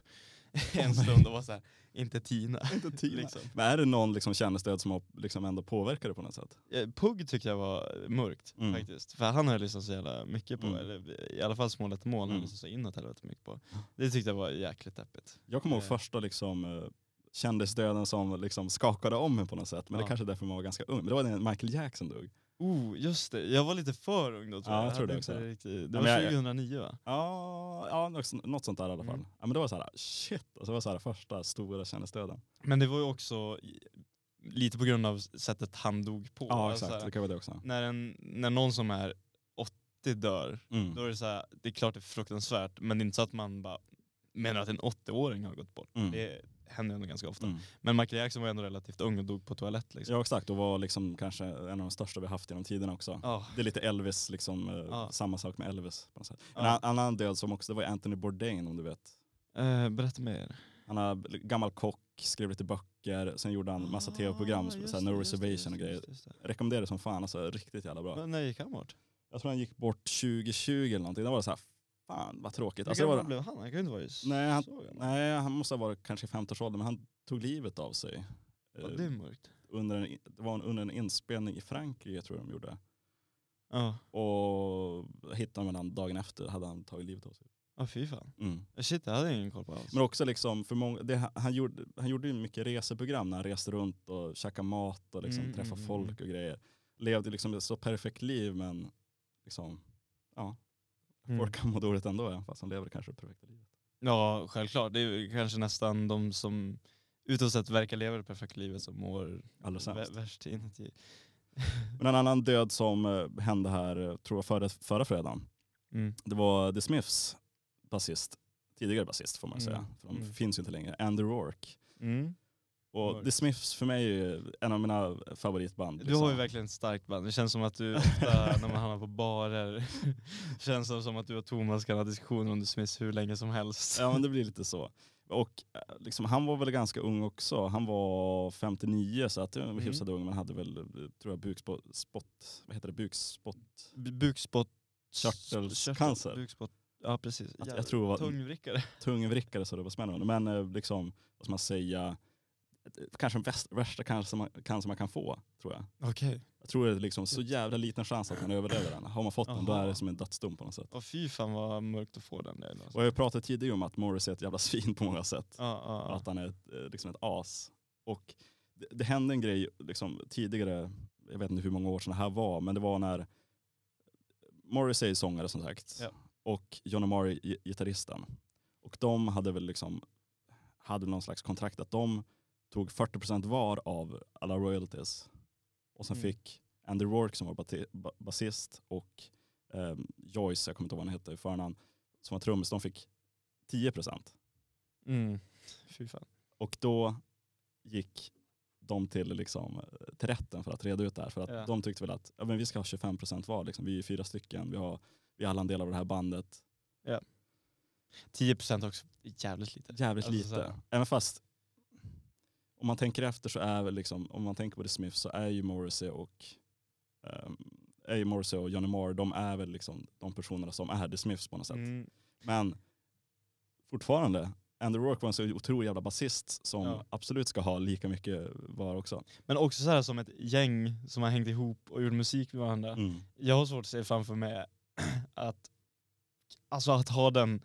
en stund och var så här, inte Tina. Inte Tina. liksom. Men är det någon liksom kändisdöd som har liksom ändå påverkat det på något sätt? Eh, Pugg tyckte jag var mörkt Mm. faktiskt. För han har jag lyssnat så jävla mycket på, Mm. eller i alla fall Små lätta mål har jag Mm. lyssnat så inåt helvete mycket på. Det tyckte jag var jäkligt deppigt. Jag kommer ihåg Eh. första liksom, kändisdöden som liksom skakade om mig på något sätt. Men det Ja. kanske är därför man var ganska ung. Men det var när Michael Jackson dog. Oh, just det. Jag var lite för ung då tror Ja, jag. jag tror det också. Riktigt, det var men jag- 2009 va? Ja, ja något- sånt där i alla fall. Mm. Ja, men det var så här, shit, alltså, det var så här första stora kändisdöden. Men det var ju också lite på grund av sättet han dog på. Ja Alltså, exakt, det kan vara det också. när, en, när någon som är 80 dör, Mm. då är det så här, det är klart det är fruktansvärt, men det är inte så att man bara menar att en 80-åring har gått bort. Mm. Det händer ändå ganska ofta. Mm. Men Michael Jackson var ändå relativt ung och dog på toalett liksom. Ja exakt, och var liksom kanske en av de största vi haft genom tiderna också. Ja. Det är lite Elvis, liksom, Ja. samma sak med Elvis. På något sätt. En annan död som också, det var Anthony Bourdain om du vet. Eh, berätta mer. Han har gammal kock, skrev lite böcker, sen gjorde han massa tv-program, Ah, såhär det, No just det, Reservation och just det, grejer. just det, just det. Rekommenderar det som fan, alltså riktigt jävla bra. Men när gick han bort? Jag tror han gick bort 2020 eller någonting, det var så här, fan vad tråkigt. Alltså, det var, blev han? Han ju inte vara Nej, han- nej, han måste ha varit kanske i 50-årsåldern, men han tog livet av sig. Ja, Eh, det är mörkt. under en, det var under en inspelning i Frankrike tror jag de gjorde. Ja, Och hittade honom dagen efter hade han tagit livet av sig. ah, fy fan. Mm. Shit, det hade jag ingen koll på alls. Men också liksom för många, det, han, gjorde, han gjorde ju mycket reseprogram när han reste runt och käkade mat och liksom Mm, träffade mm, folk och grejer. Levde liksom ett så perfekt liv men liksom, ja, Mm. folk kan må dåligt ändå även fast han lever kanske det perfekta livet. Ja, självklart. Det är kanske nästan de som utåt sett verkar leva det perfekta livet som mår Allra sämst. vä- värst inuti. Men en annan död som eh, hände här, eh, tror jag förra, förra fredagen, Mm. det var The Smiths basist, tidigare basist får man Mm. säga, för de Mm. finns ju inte längre, Andy Rourke. Och. The Smiths för mig är ju en av mina favoritband. Du liksom. har ju verkligen ett starkt band. Det känns som att du ofta när man hamnar på barer, känns det som att du och Thomas kan ha diskussioner om The Smiths hur länge som helst. Ja men det blir lite så. Och eh, liksom, han var väl ganska ung också. Han var 59 så att det var Mm. hyfsat ung men hade väl, eh, tror jag, bukspott, spott, vad heter det, bukspott, B- Bukspott... Körtelscancer. Körtel- Bukspott... Ja precis. Att- jag tror det var- Tungvrickare. tungvrickare så det var smällande. Men eh, liksom, vad ska man säga, eh, kanske den värsta cancer man, cancer man kan få, tror jag. Okej. Jag tror det är liksom så jävla liten chans att man överlever den. Har man fått den då är det som en dödsdom på något sätt. Och fy fan vad mörkt att få den där. Och jag har pratat tidigare om att Morris är ett jävla svin på många sätt. Ja, Och ja. att han är ett, eh, liksom ett as. Och det, det hände en grej liksom, tidigare, jag vet inte hur många år sedan det här var, men det var när Morris är sångare som sagt Ja. och John Amari gi- gitarristen. Och de hade väl liksom, hade någon slags kontrakt att de tog 40% var av alla royalties. Och sen Mm. fick Andy Rourke som var basist och ehm, Joyce, jag kommer inte ihåg vad han hette i förnamn, som var trummis, de fick 10%. Mm. Fy fan. Och då gick de till, liksom, till rätten för att reda ut det här. För att Ja. de tyckte väl att ja, men vi ska ha 25% var, liksom. vi är fyra stycken, vi har, vi är alla en del av det här bandet. 10% också jävligt lite. Jävligt Alltså, lite. så. Även fast om man tänker efter så är väl liksom, om man tänker på The Smiths så är ju Morrissey och um, är ju Morrissey och Johnny Marr, de är väl liksom de personerna som är The Smiths på något sätt. Mm. Men fortfarande, Andy Rourke var en så otrolig jävla basist som Ja. absolut ska ha lika mycket var också. Men också så här som ett gäng som har hängt ihop och gjort musik med varandra. Mm. Jag har svårt att se framför mig att Alltså att ha den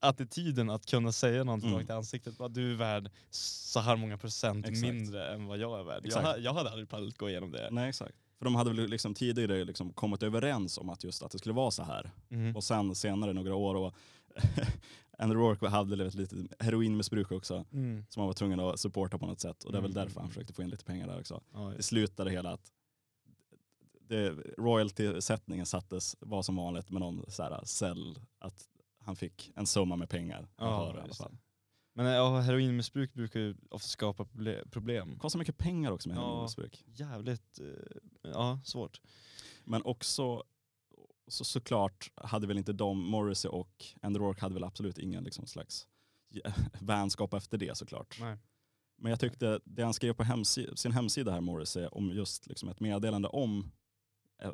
attityden att kunna säga någonting Mm. rakt i ansiktet. Bara, du är värd så här många procent Exakt. mindre än vad jag är värd. Jag, jag hade aldrig pallat gå igenom det. Nej exakt. För de hade väl liksom tidigare liksom kommit överens om att just att det skulle vara så här. Mm. Och sen senare några år och Andy Rourke hade väl ett litet heroinmissbruk också Mm. som han var tvungen att supporta på något sätt. Och det är väl Mm, därför han försökte få in lite pengar där också. Ja, Det slutade hela att det, royalty-sättningen sattes, var som vanligt med någon så här cell, att han fick en summa med pengar. Ja, höra i alla fall. det. Men ja, heroinmissbruk brukar ju ofta skapa proble- problem. Kostar mycket pengar också med Ja. heroinmissbruk. Jävligt eh, ja, svårt. Men också så, såklart hade väl inte de, Morrissey och Andy Rourke hade väl absolut ingen liksom slags vänskap efter det såklart. Nej. Men jag tyckte det han skrev på hemsi- sin hemsida här Morrissey om just liksom ett meddelande om eh,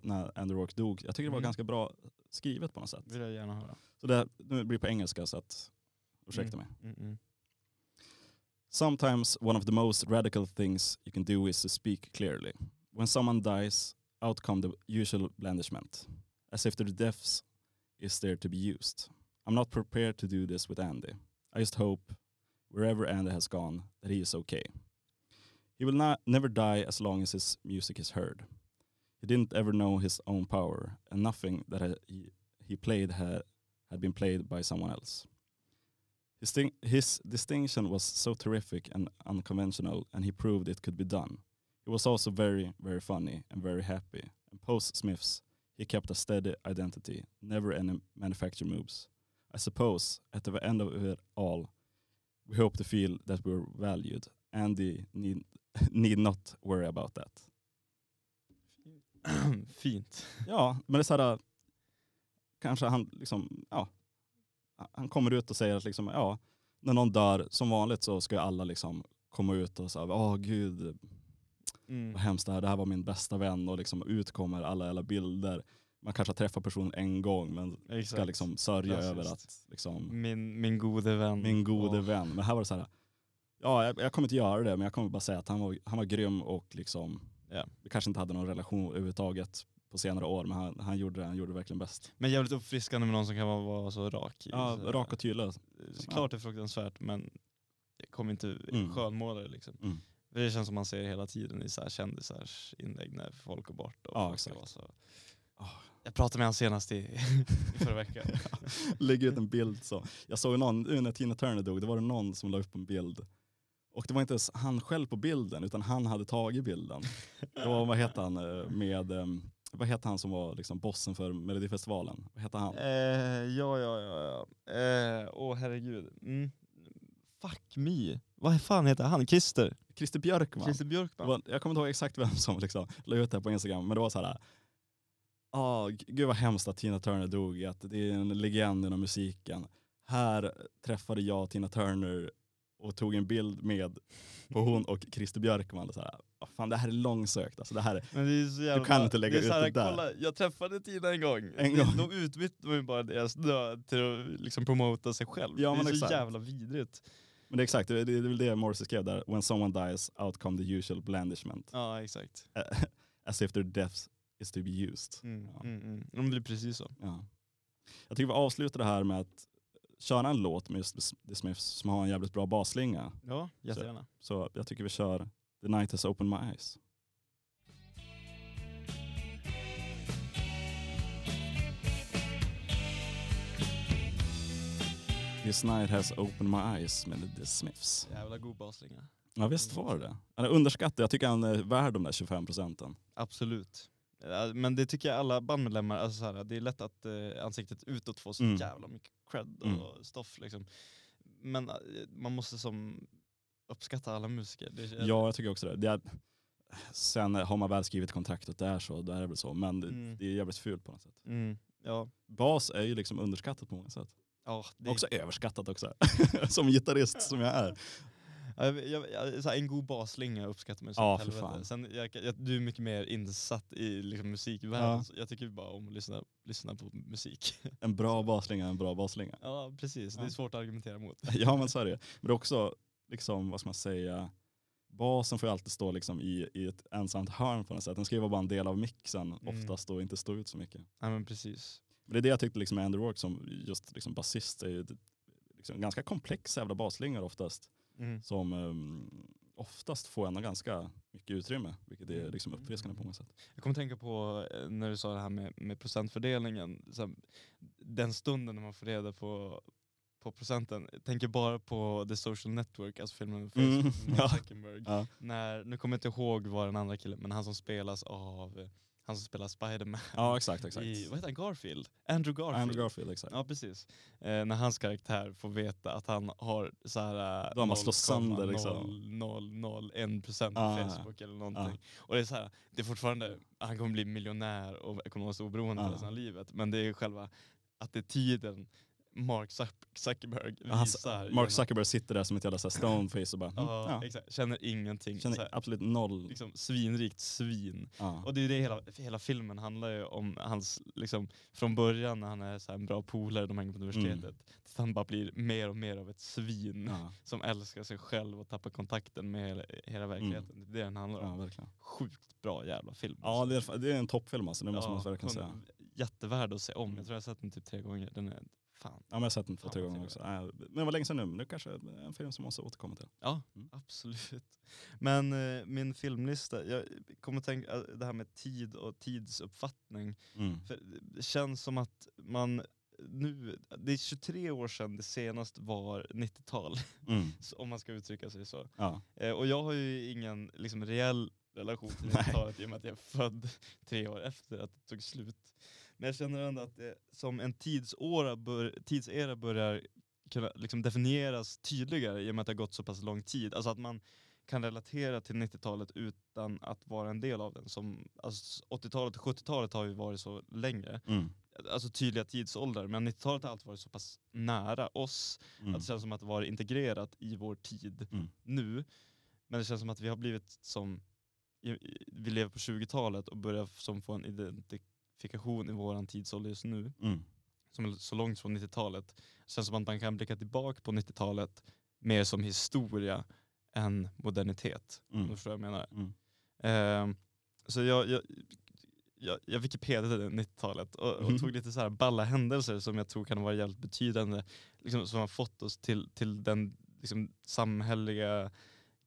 när Andy Rourke dog. Jag tycker det var Mm. ganska bra skrivet på något sätt. vill jag gärna höra. Så det nu blir det på engelska så att ursäkta mig. Mm, mm. Sometimes one of the most radical things you can do is to speak clearly. When someone dies, out come the usual blandishment, as if the deaths is there to be used. I'm not prepared to do this with Andy. I just hope, wherever Andy has gone, that he is okay. He will not never die as long as his music is heard. He didn't ever know his own power, and nothing that he, he played had, had been played by someone else. His, thing, his distinction was so terrific and unconventional, and he proved it could be done. He was also very, very funny and very happy. And post Smiths, he kept a steady identity, never any manufacture moves. I suppose at the end of it all, we hope to feel that we're valued. Andy need, need not worry about that. Fint. Ja, men det är så här, kanske han liksom, ja, han kommer ut och säger att liksom, ja, när någon dör, som vanligt så ska alla liksom komma ut och säga, åh gud, Mm. vad hemskt det här, det här var min bästa vän och liksom ut kommer alla alla bilder. Man kanske har träffat personen en gång men ska Exakt. liksom sörja Klassiskt. över att liksom, Min, min gode vän. min gode Åh. vän. Men här var det så här, ja jag, jag kommer inte göra det men jag kommer bara säga att han var, han var grym och liksom, Ja. vi kanske inte hade någon relation överhuvudtaget på senare år men han, han gjorde det, han gjorde det verkligen bäst. Men jävligt uppfriskande med någon som kan vara, vara så rak. i- Ja, så, rak och tydlig. Såklart det är fruktansvärt men kommer inte Mm. skönmåla det liksom. Mm. Det känns som man ser hela tiden i så här kändisars inlägg när folk går bort. Och Ja, folk så. Ah. Jag pratade med honom senast i, i förra veckan. Lägger ut en bild så. Jag såg någon, när Tina Turner dog, det var det någon som la upp en bild. Och det var inte ens han själv på bilden, utan han hade tagit bilden. Det var, vad heter han, eh, med, eh, vad heter han som var liksom bossen för Melodifestivalen? Vad heter han? Eh, ja, ja, ja. ja. Eh, åh herregud. Mm. Fuck me. Vad fan heter han? Christer? Christer Björkman. Christer Björkman? jag kommer inte ihåg exakt vem som liksom la ut det här på Instagram, men det var så här. Ah, gud vad hemskt att Tina Turner dog, att det är en legend inom musiken. Här träffade jag Tina Turner och tog en bild med på hon och Christer Björkman. Och så här, ah, fan, det här är långsökt. Alltså, det här är, Men det är så jävla, kan inte lägga det ut här, det där. Kolla, jag träffade Tina en gång. En gång. De utbytte ju bara deras död till att liksom promota sig själv. Ja, det är så exakt. jävla vidrigt. men det är exakt, det är, det är väl det Morrissey skrev där. When someone dies, out come the usual blandishment. Ja, exakt. As if their death is to be used. Mm, Ja. mm, mm. De blir precis så. Ja. Jag tycker vi avslutar det här med att köra en låt med just The Smiths som har en jävligt bra basslinga. Ja, jättegärna. Så jag tycker vi kör The Night Has Opened My Eyes. This night has opened my eyes med The Smiths. Jävla god basslinga. Ja visst var det Han är underskattad, jag tycker han är värd de där 25 procenten. Absolut. Ja, Men det tycker jag alla bandmedlemmar, alltså så här, det är lätt att eh, ansiktet utåt får så Mm. jävla mycket cred och Mm. stoff. Liksom. Men eh, man måste som uppskatta alla musiker. Det, Ja jag tycker också det. det är, sen har man väl skrivit kontraktet där så, då är det väl så. Men det, Mm. det är jävligt fult på något sätt. Mm, ja. Bas är ju liksom underskattat på många sätt. Ja, det, Också överskattat också. som gitarrist som jag är. Ja, jag, jag, jag, en god basslinga uppskattar man så Ja, för fan. Sen, du är mycket mer insatt i liksom, musikvärlden. Ja. Jag tycker bara om att lyssna, lyssna på musik. En bra basslinga en bra basslinga. ja precis, det är Ja. svårt att argumentera mot. ja men så är det Men det är också, liksom, vad ska man säga, basen får ju alltid stå liksom i, i ett ensamt hörn på något sätt. Den ska ju vara bara en del av mixen Mm. oftast och inte stå ut så mycket. Ja men precis. Men det är det jag tyckte liksom med Andy Rourke som just liksom basist är ju liksom ganska komplex jävla basslingor oftast. Mm. Som um, oftast får ändå ganska mycket utrymme, vilket är liksom uppfriskande på många sätt. Jag kommer tänka på eh, när du sa det här med, med procentfördelningen. Här, den stunden när man får reda på, på procenten. Jag tänker bara på The Social Network, alltså filmen med Mm, Facebook med ja. Zuckerberg. Ja. När, nu kommer jag inte ihåg vad den andra killen, men han som spelas av eh, han som spelar Spiderman Ja exakt, exakt. i, vad heter han, Garfield? Andrew Garfield. Andrew Garfield, exakt. Ja precis. Eh, när hans karaktär får veta att han har så här Då har man slått sönder, liksom. 0,001 procent på Ah, Facebook eller någonting. Och det är så här, det är fortfarande, han kommer bli miljonär och ekonomiskt oberoende Ah. resten av livet. Men det är själva, att det är tiden Mark Zuck- Zuckerberg visar. Mark genom- Zuckerberg sitter där som ett jävla så stoneface och bara, mm, Ja, ja. Känner ingenting. känner här, absolut noll. liksom, svinrikt svin. Ja. Och det är det hela, hela filmen handlar ju om hans, liksom, från början när han är så en bra polare, de hänger på universitetet, tills han bara blir mer och mer av ett svin Mm. Som älskar sig själv och tappar kontakten med hela, hela verkligheten. Det är det den handlar om. Mm. verkligen. Sjukt bra jävla film. Ja, det är, det är en toppfilm alltså, det måste man verkligen säga. Jättevärd att se om. Mm. Jag tror jag har sett den typ tre gånger. Den är fan. Ja, men jag har sett den två, tre gånger också. trevligt. Ja, men det var länge sedan nu, men det kanske är en film som man måste återkomma till. Ja, Mm. absolut. Men eh, min filmlista, jag kommer tänka eh, det här med tid och tidsuppfattning. Mm. Det känns som att man nu, det är 23 år sedan det senast var 90-tal, Mm. om man ska uttrycka sig så. Ja. Eh, och jag har ju ingen liksom, reell relation till Nej. 90-talet i och med att jag är född tre år efter att det tog slut. Men jag känner ändå att det som en tidsåra bör, tidsera börjar kunna liksom definieras tydligare i och med att det har gått så pass lång tid. Alltså att man kan relatera till 90-talet utan att vara en del av den. Som, alltså 80-talet och 70-talet har ju varit så längre, Mm. alltså tydliga tidsåldrar, men 90-talet har alltid varit så pass nära oss Mm. att det känns som att det var integrerat i vår tid Mm. nu. Men det känns som att vi har blivit som, vi lever på 20-talet och börjar som få en identifikation i våran tidsålder just nu, Mm. som är så långt från 90-talet. Det känns som att man kan blicka tillbaka på 90-talet mer som historia än modernitet. Om Mm. du förstår vad jag menar. Mm. Ehm, så jag, jag, jag, jag wikipediade 90-talet och, och Mhm. tog lite så här balla händelser som jag tror kan vara jävligt betydande, liksom, som har fått oss till, till den liksom, samhälleliga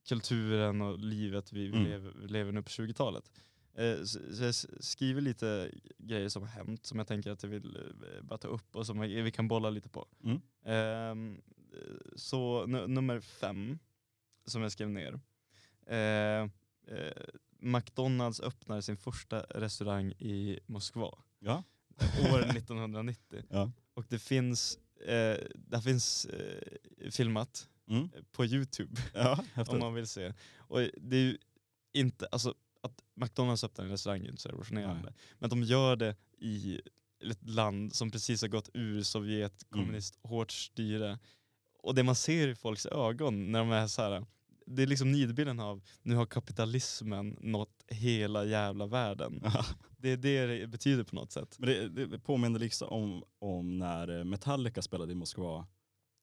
kulturen och livet vi, vi Mm. lever, lever nu på 20-talet. Eh, så, jag skriver lite grejer som har hänt som jag tänker att jag vill eh, bara ta upp och som vi, kan bolla lite på. Mm. Ehm, eh, så nu, nummer fem som jag skrev ner. Eh, McDonalds öppnar sin första restaurang i Moskva Ja. år 1990. Ja. Och det finns, eh, det finns eh, filmat Mm. på Youtube Ja, om man vill se. Och det är ju inte, alltså McDonalds öppnar en restaurang är inte så revolutionerande. Nej. Men de gör det i ett land som precis har gått ur Sovjet, Mm. kommunist, hårt styre. Och det man ser i folks ögon när de är så här. det är liksom nidbilden av nu har kapitalismen nått hela jävla världen. Det är det det betyder på något sätt. Men det, det påminner liksom om, om när Metallica spelade i Moskva.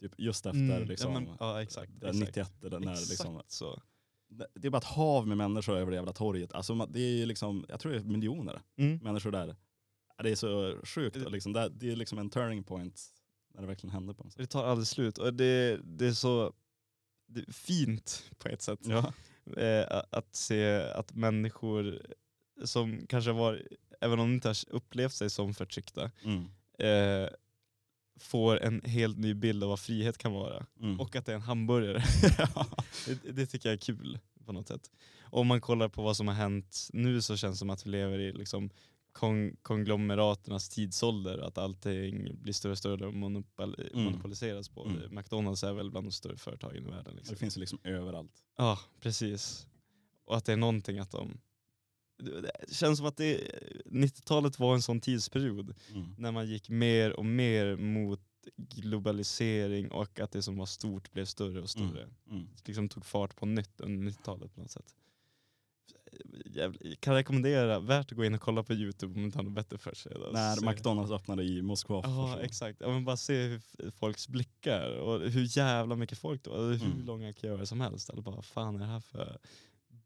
Typ just efter Mm, liksom, ja, men, ja exakt. exakt. 91 eller när Exakt liksom, så. Det är bara ett hav med människor över det jävla torget. Alltså det är liksom, jag tror det är miljoner Mm. människor där. Det är så sjukt. Liksom, det, är liksom en turning point när det verkligen händer på något sätt. Det tar aldrig slut och det, det är så det är fint på ett sätt. Ja. eh, att se att människor som kanske var, även om de inte har upplevt sig som förtryckta, Mm. Får en helt ny bild av vad frihet kan vara. Mm. Och att det är en hamburgare. det, det tycker jag är kul på något sätt. Om man kollar på vad som har hänt nu så känns det som att vi lever i liksom kon konglomeraternas tidsålder, att allting blir större och större och monopol Mm. monopoliseras på. Mm. McDonalds är väl bland de större företagen i världen. det Liksom. finns ju liksom överallt. Ja, precis. Och att det är någonting att de... Det känns som att det 90-talet var en sån tidsperiod Mm. när man gick mer och mer mot globalisering och att det som var stort blev större och större. Mm. Det liksom tog fart på nytt under 90-talet på något sätt. Jävla, kan rekommendera, värt att gå in och kolla på Youtube om man inte har något bättre för sig. När se- McDonalds öppnade i Moskva. Ja exakt, ja, men bara se hur folks blickar och hur jävla mycket folk det var. Hur Mm. långa köer som helst. Eller bara, fan är det här för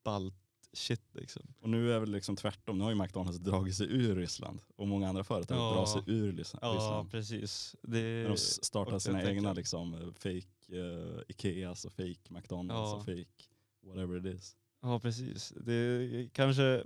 ballt shit liksom. Och nu är det liksom tvärtom. Nu har ju McDonalds dragit sig ur Ryssland. Och många andra företag Ja. drar sig ur Rys- Ja Ryssland. precis. Det, När de startar sina egna liksom, eh, fake uh, Ikeas och fake McDonalds Ja. och fake whatever it is. Ja precis. Det kanske,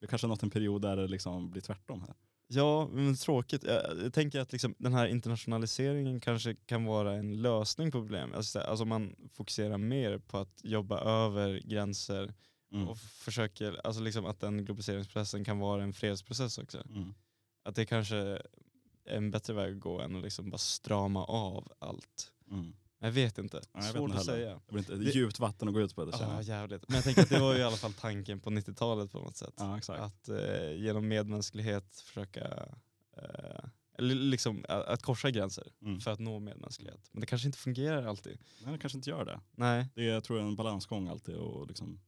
Det kanske har nått en period där det liksom blir tvärtom här. ja men tråkigt. Jag, jag tänker att liksom, den här internationaliseringen kanske kan vara en lösning på problemet. Alltså, alltså man fokuserar mer på att jobba över gränser Mm. och försöker, alltså liksom att den globaliseringsprocessen kan vara en fredsprocess också. Mm. Att det kanske är en bättre väg att gå än att liksom bara strama av allt. Mm. Jag vet inte. Nej, jag vet Svårt inte att heller. säga. Det blir inte Det- djupt vatten att gå ut på det Ja, jag. jävligt. Men jag tänker att det var ju i alla fall tanken på 90-talet på något sätt. Ja, exakt. Att eh, genom medmänsklighet försöka eh, Eller liksom att, korsa gränser Mm. för att nå medmänsklighet. Men det kanske inte fungerar alltid. Nej, det kanske inte gör det. Nej. Det är jag tror jag, en balansgång alltid och liksom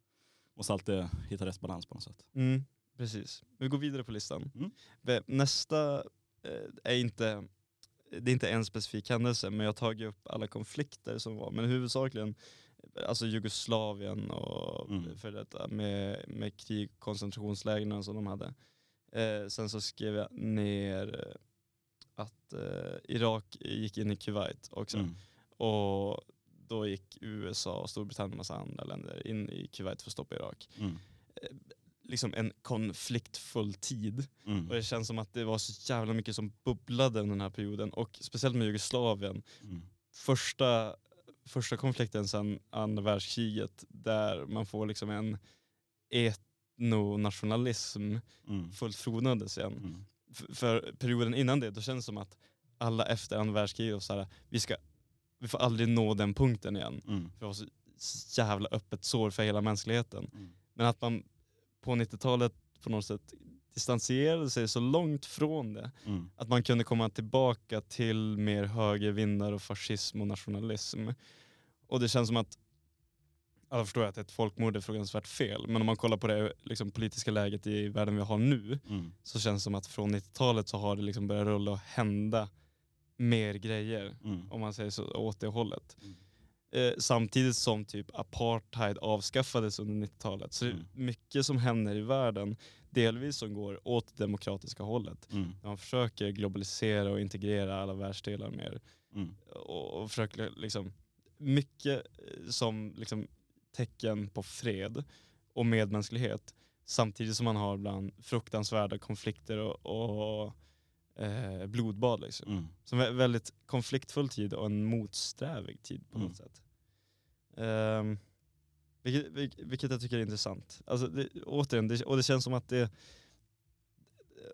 måste alltid hitta rätt balans på något sätt. Mm, precis. Vi går vidare på listan. Mm. Nästa eh, är inte, det är inte en specifik händelse, men jag har tagit upp alla konflikter som var. Men huvudsakligen alltså Jugoslavien och Mm. för detta med, med krig koncentrationslägren som de hade. Eh, sen så skrev jag ner att eh, Irak gick in i Kuwait också. Mm. Och då gick USA, Storbritannien och massa andra länder in i Kuwait för att stoppa Irak Mm. liksom en konfliktfull tid. Mm. Och det känns som att det var så jävla mycket som bubblade under den här perioden. Och speciellt med Jugoslavien. Mm. Första, första konflikten sedan andra världskriget där man får liksom en etnonationalism Mm. fullt frodnades igen. Mm. För perioden innan det, då känns det som att alla efter andra världskriget så här, vi, ska, vi får aldrig nå den punkten igen. Mm. För det var så jävla öppet sår för hela mänskligheten. Mm. Men att man på 90-talet på något sätt distanserade sig så långt från det. Mm. Att man kunde komma tillbaka till mer högervindar och fascism och nationalism. Och det känns som att, alla förstår att ett folkmord är fruktansvärt fel, men om man kollar på det liksom, politiska läget i världen vi har nu Mm. så känns det som att från 90-talet så har det liksom börjat rulla och hända mer grejer, Mm. om man säger så, åt det hållet. Mm. Eh, samtidigt som typ apartheid avskaffades under 90-talet. Så det är Mm. mycket som händer i världen, delvis som går åt det demokratiska hållet. Mm. Man försöker globalisera och integrera alla världsdelar mer. Mm. Och, och försöker liksom, mycket eh, som liksom tecken på fred och medmänsklighet. Samtidigt som man har ibland fruktansvärda konflikter och, och eh, blodbad. Liksom. Mm. Som är väldigt konfliktfull tid och en motsträvig tid på Mm. något sätt. Um, vilket, vilket, vilket jag tycker är intressant. Alltså det, återigen, det, och det känns som att det,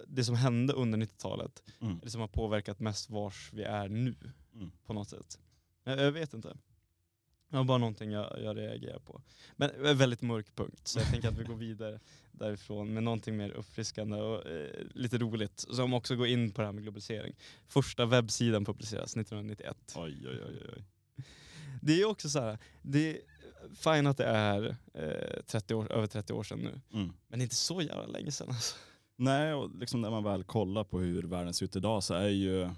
det som hände under 90-talet Mm. är det som har påverkat mest vars vi är nu Mm. på något sätt. Jag, jag vet inte. Det var bara någonting jag, jag reagerar på. Men en väldigt mörk punkt så jag tänker att vi går vidare därifrån med någonting mer uppfriskande och eh, lite roligt som också går in på det här med globalisering. Första webbsidan publiceras 1991. Oj, oj, oj, oj. Det är också så här, det är fine att det är eh, 30 år, över 30 år sedan nu. Mm. Men det är inte så jävla länge sedan alltså. Nej, och liksom när man väl kollar på hur världen ser ut idag så är ju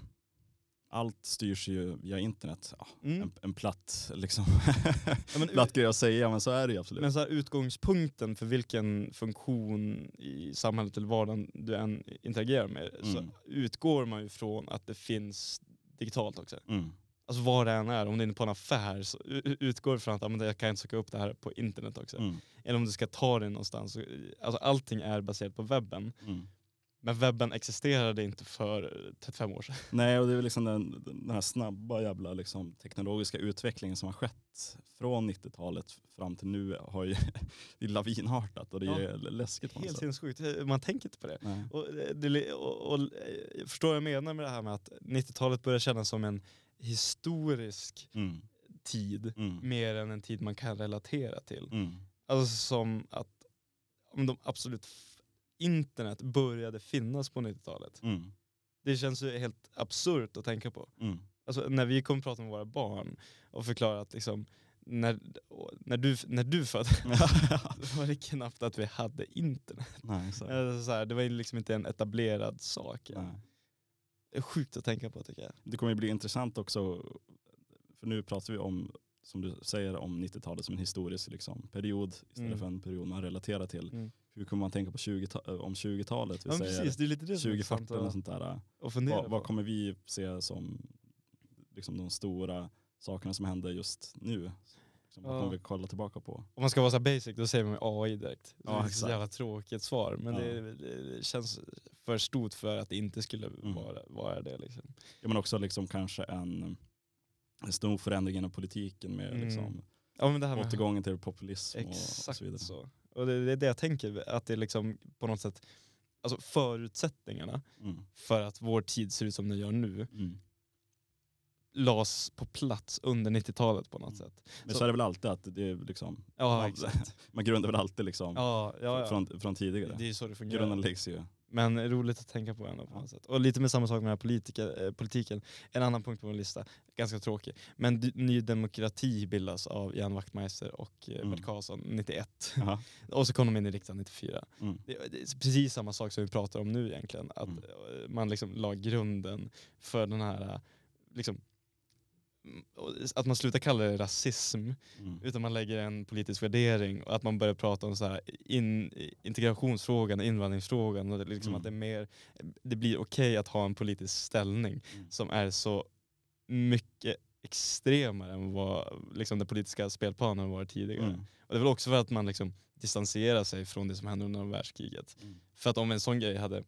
allt styrs ju via internet. Ja, Mm. en, en platt, liksom. Ja, men, platt grej att säga men så är det ju absolut. men så här, utgångspunkten för vilken funktion i samhället eller vardagen du än interagerar med så Mm. utgår man ju från att det finns digitalt också. Mm. Alltså vad det än är, om det är på en affär så utgår du från att ja, men jag kan inte söka upp det här på internet också. Mm. Eller om du ska ta det någonstans. så- Alltså allting är baserat på webben. Men webben existerade inte för 35 år sedan. Nej, och det är liksom den, den här snabba jävla liksom, teknologiska utvecklingen som har skett från 90-talet fram till nu har ju det är lavinartat och det Ja. är läskigt Helt sinnessjukt, man tänker inte på det. Och, eh, det och, och, eh, förstår vad jag menar med det här med att 90-talet börjar kännas som en historisk Mm. tid Mm. mer än en tid man kan relatera till. Mm. Alltså som att om de absolut internet började finnas på 90-talet. Mm. Det känns ju helt absurt att tänka på. Mm. Alltså när vi kommer prata med våra barn och förklara att liksom när, när, du, när du föddes var det knappt att vi hade internet. Nej, så. Alltså så här, det var liksom inte en etablerad sak. Det är sjukt att tänka på tycker jag. Det kommer ju bli intressant också, för nu pratar vi om, som du säger, om 90-talet som en historisk liksom, period istället Mm. för en period man relaterar till. Mm. Hur kommer man tänka på 20 om 20-talet? Vi Ja, säger precis, det är lite det som är 2040 intressant eller sånt där. fundera Vad, vad kommer vi se som liksom, de stora sakerna som händer just nu? Liksom, vad Ja. kommer vi kolla tillbaka på? Om man ska vara så basic då säger man AI direkt. Ja, det är ett så jävla tråkigt svar men Ja. det, det känns för stort för att det inte skulle Mm. vara, vara det. Liksom. Ja, men också liksom kanske en, en stor förändring inom politiken med Mm. liksom, Ja, men det här med återgången till populism och, och Exakt så vidare. så. Och det, det är det jag tänker, att det liksom på något sätt, alltså förutsättningarna Mm. för att vår tid ser ut som den gör nu Mm. lades på plats under 90-talet på något Mm. sätt. Men Så- så, är det väl alltid att det är liksom, Ja, man- exakt. man grundar väl alltid liksom ja, ja. Från, från tidigare. Det är så det fungerar. Grunden läggs ju Men roligt att tänka på ändå på något sätt. Och lite med samma sak med den här politiker, eh, politiken. En annan punkt på vår lista, ganska tråkig. Men Ny Demokrati bildas av Jan Wachtmeister och eh, Mm. Bert Karlsson 91. Jaha. Och så kom de in i riksdagen 94. Mm. Det, det är precis samma sak som vi pratar om nu egentligen. Att Mm. eh, man liksom la grunden för den här, liksom, att man slutar kalla det rasism Mm. utan man lägger en politisk värdering och att man börjar prata om så här in, integrationsfrågan, invandringsfrågan och det, liksom Mm. att det, är mer, det blir okej att ha en politisk ställning Mm. som är så mycket extremare än vad liksom, den politiska spelplanen har varit tidigare. Mm. Och det är väl också för att man liksom distanserar sig från det som hände under världskriget. Mm. För att om en sån grej hade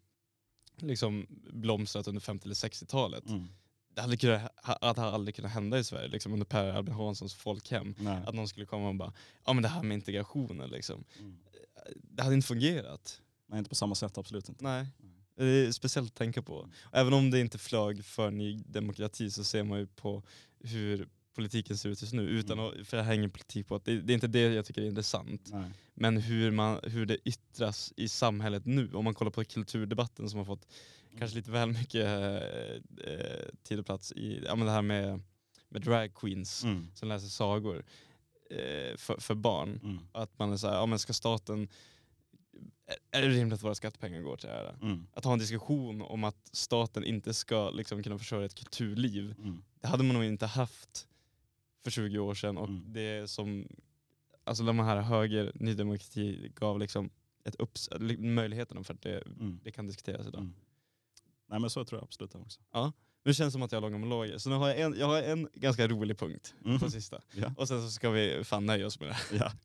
liksom blomstrat under 50 eller 60-talet, Mm. Det hade, kunnat, hade aldrig kunnat hända i Sverige, liksom under Per Albin Hanssons folkhem. Nej. Att någon skulle komma och bara, ja men det här med integrationen liksom. Mm. Det hade inte fungerat. Nej, inte på samma sätt, absolut inte. Nej. Det är speciellt att tänka på. Även om det inte flög för Ny Demokrati så ser man ju på hur politiken ser ut just nu. Utan Mm. att, för är ingen politik på att det, det är inte det jag tycker är intressant. Nej. Men hur, man, hur det yttras i samhället nu. Om man kollar på kulturdebatten som har fått kanske lite väl mycket eh, eh, tid och plats i ja, men det här med, med drag queens Mm. som läser sagor eh, för, för barn. Mm. Att man är såhär, ja men ska staten, är är det rimligt att våra skattepengar går till det här? Mm. Att ha en diskussion om att staten inte ska liksom, kunna försörja ett kulturliv, Mm. det hade man nog inte haft för 20 år sedan. Och Mm. det som, alltså de här höger, Ny Demokrati gav liksom ett upps, möjligheterna för att det, Mm. det kan diskuteras idag. Nej men så tror jag absolut också. Nu känns det som att jag har långa monologer, så nu har jag en, jag har en ganska rolig punkt Mm. på sista. Ja. Och sen så ska vi fan nöja oss med det. Ja.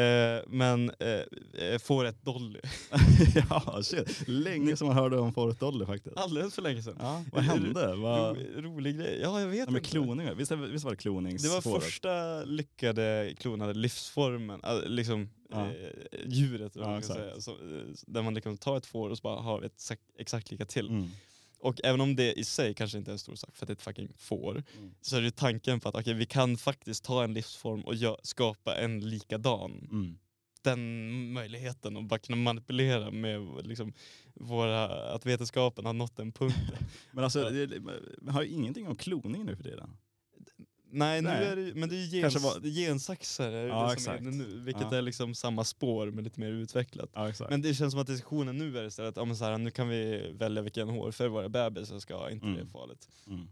Eh, men eh, eh, får ett Dolly. ja, shit. Länge som man hörde om Fåret Dolly faktiskt. Alldeles för länge sedan. Ja, vad hände? Vad... Ro, rolig grej. Ja, jag vet Ja, med inte. kloningar, visst, visst var det Det kloningsspåret? var första lyckade klonade livsformen, äh, liksom Ja. eh, djuret Ja, man säga. Så, eh, där man liksom tar ett får och så bara har ett exakt, lika till. Mm. Och även om det i sig kanske inte är en stor sak för att det är ett fucking får, Mm. så är det tanken på att okej, vi kan faktiskt ta en livsform och skapa en likadan. Mm. Den möjligheten och bara kunna manipulera med liksom, våra, att vetenskapen har nått den punkten. Men alltså, det, det, man har ju ingenting om kloning nu för tiden. Nej, nu Nej. är det, men det är ju gens, var- gensaxar är Ja, det som är nu, vilket Ja. är liksom samma spår men lite mer utvecklat. Ja. Men det känns som att diskussionen nu är istället, ja, men så här, nu kan vi välja vilken hårfärg våra bebisar ska ha, inte Mm. det är farligt. Mm.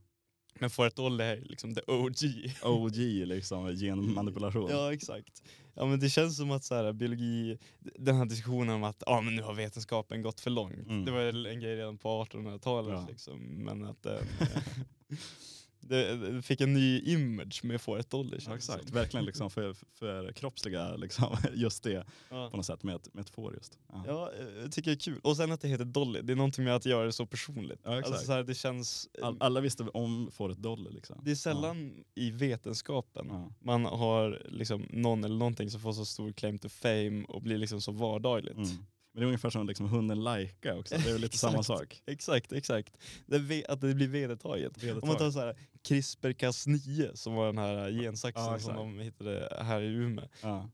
Men får ett Dolly är liksom the OG. OG liksom, genmanipulation. Ja exakt. Ja men det känns som att så här, biologi, den här diskussionen om att ja, men nu har vetenskapen gått för långt. Mm. Det var en grej redan på 1800-talet Ja. liksom. Men att eh, det, fick en ny image med får ett Dolly. Ja, exakt, verkligen liksom för, för kroppsliga liksom, just det Ja. på något sätt med ett, med ett får just. Ja. Ja, eh, jag tycker det är kul. Och sen att det heter Dolly, det är någonting med att göra det så personligt. Ja, exakt. alltså, så här, det känns... eh, All, alla visste om fåret Dolly liksom. Det är sällan i vetenskapen man har liksom någon eller någonting som får så stor claim to fame och blir liksom så vardagligt. Mm. Men det är ungefär som liksom hunden Laika också, det är väl lite samma Exakt. sak. Exakt, exakt. Det ve- att det blir vedertaget. Om man tar Vedertaget. så här CRISPR-Cas9 som var den här gensaxen Ja, som de hittade här i Umeå. Ja.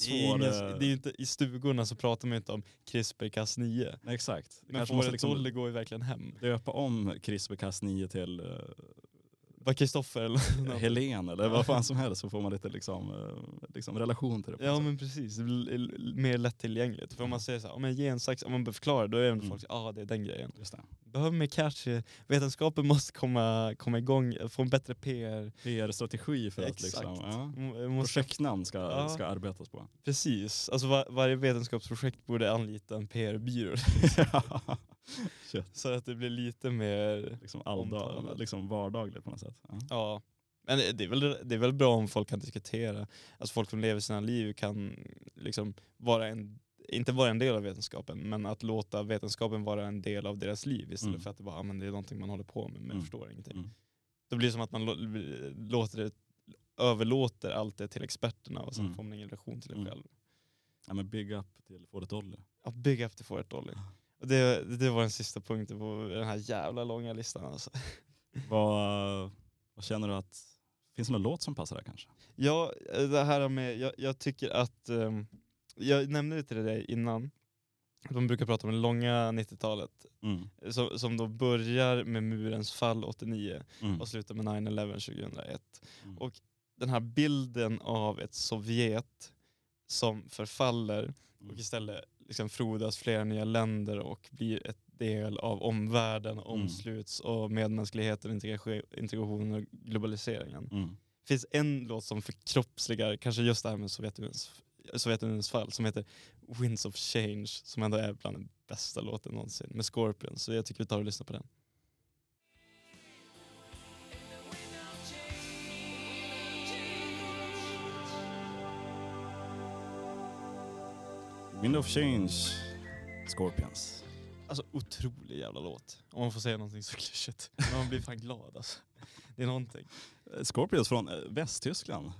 Det är ingen, Svår, det är inte, I stugorna så pratar man inte om CRISPR-Cas9. Nej, exakt. Men fåret liksom Dolly går ju verkligen hem. döpa om CRISPR-Cas9 till Var Kristoffer eller. Helen eller vad fan som helst så får man lite liksom, eh, liksom relation till det. Ja men precis, det blir mer lättillgängligt. För om man säger så här, om en gensax, om man behöver förklara då är det Mm. folk ja ah, det är den grejen. Just det. Behöver mer cash, eh, vetenskapen måste komma, komma igång, eh, få en bättre PR. PR-strategi för att Exakt. liksom, ja. Måste, projektnamn ska, Ja. ska arbetas på. precis, alltså var, varje vetenskapsprojekt borde anlita en PR-byrå. Så att det blir lite mer, liksom, alldag, liksom vardagligt på något sätt. Ja. ja. Men det är, väl, det är väl bra om folk kan diskutera, alltså folk som lever sina liv kan liksom vara en inte vara en del av vetenskapen, men att låta vetenskapen vara en del av deras liv istället Mm. för att det bara ah, men det är någonting man håller på med men Mm. förstår ingenting. Mm. Då blir det som att man lå- låter det, överlåter allt det till experterna och sen Mm. får man ingen relation till det Mm. själv. Ja, men big up till Fåret Dolly. Att bygga efter får ett Dolly. Det, det var den sista punkten på den här jävla långa listan alltså. Vad, vad känner du att, finns det någon låt som passar där kanske? Ja, det här med, jag, jag tycker att, ehm, jag nämnde det till dig innan, de brukar prata om det långa 90-talet, Mm. som, som då börjar med murens fall 89 Mm. och slutar med 9-11 2001. Mm. Och den här bilden av ett Sovjet som förfaller Mm. och istället liksom frodas flera nya länder och blir ett del av omvärlden, Mm. omsluts av medmänskligheten, integration, integration och globaliseringen. Mm. Det finns en låt som förkroppsligar kanske just det här med Sovjetunionens, Sovjetunionens fall som heter Winds of Change som ändå är bland den bästa låten någonsin med Scorpions. Så jag tycker vi tar och lyssnar på den. Wind of Change, Scorpions. Alltså otrolig jävla låt. Om man får säga någonting så klyschigt. Men man blir fan glad alltså. Det är någonting. Eh, Scorpions från eh, Västtyskland.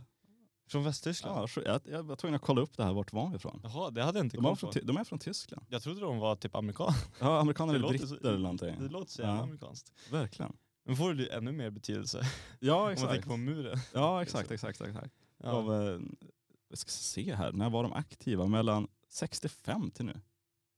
Från Västtyskland? Ja, så- jag, jag var tvungen att kolla upp det här, vart var vi ifrån? Jaha, det hade jag inte De, var koll från, på. Ty- de är från Tyskland. Jag trodde de var typ amerikan. Ja, amerikaner Det eller låter britter så- eller någonting. Det låter så jävla Ja. amerikanskt. Verkligen. Men får det ännu mer betydelse Ja, om man exakt. tänker på muren. Ja, exakt, exakt, exakt. Ja. Av, eh, jag ska se här, när var de aktiva? Mellan 65 till nu.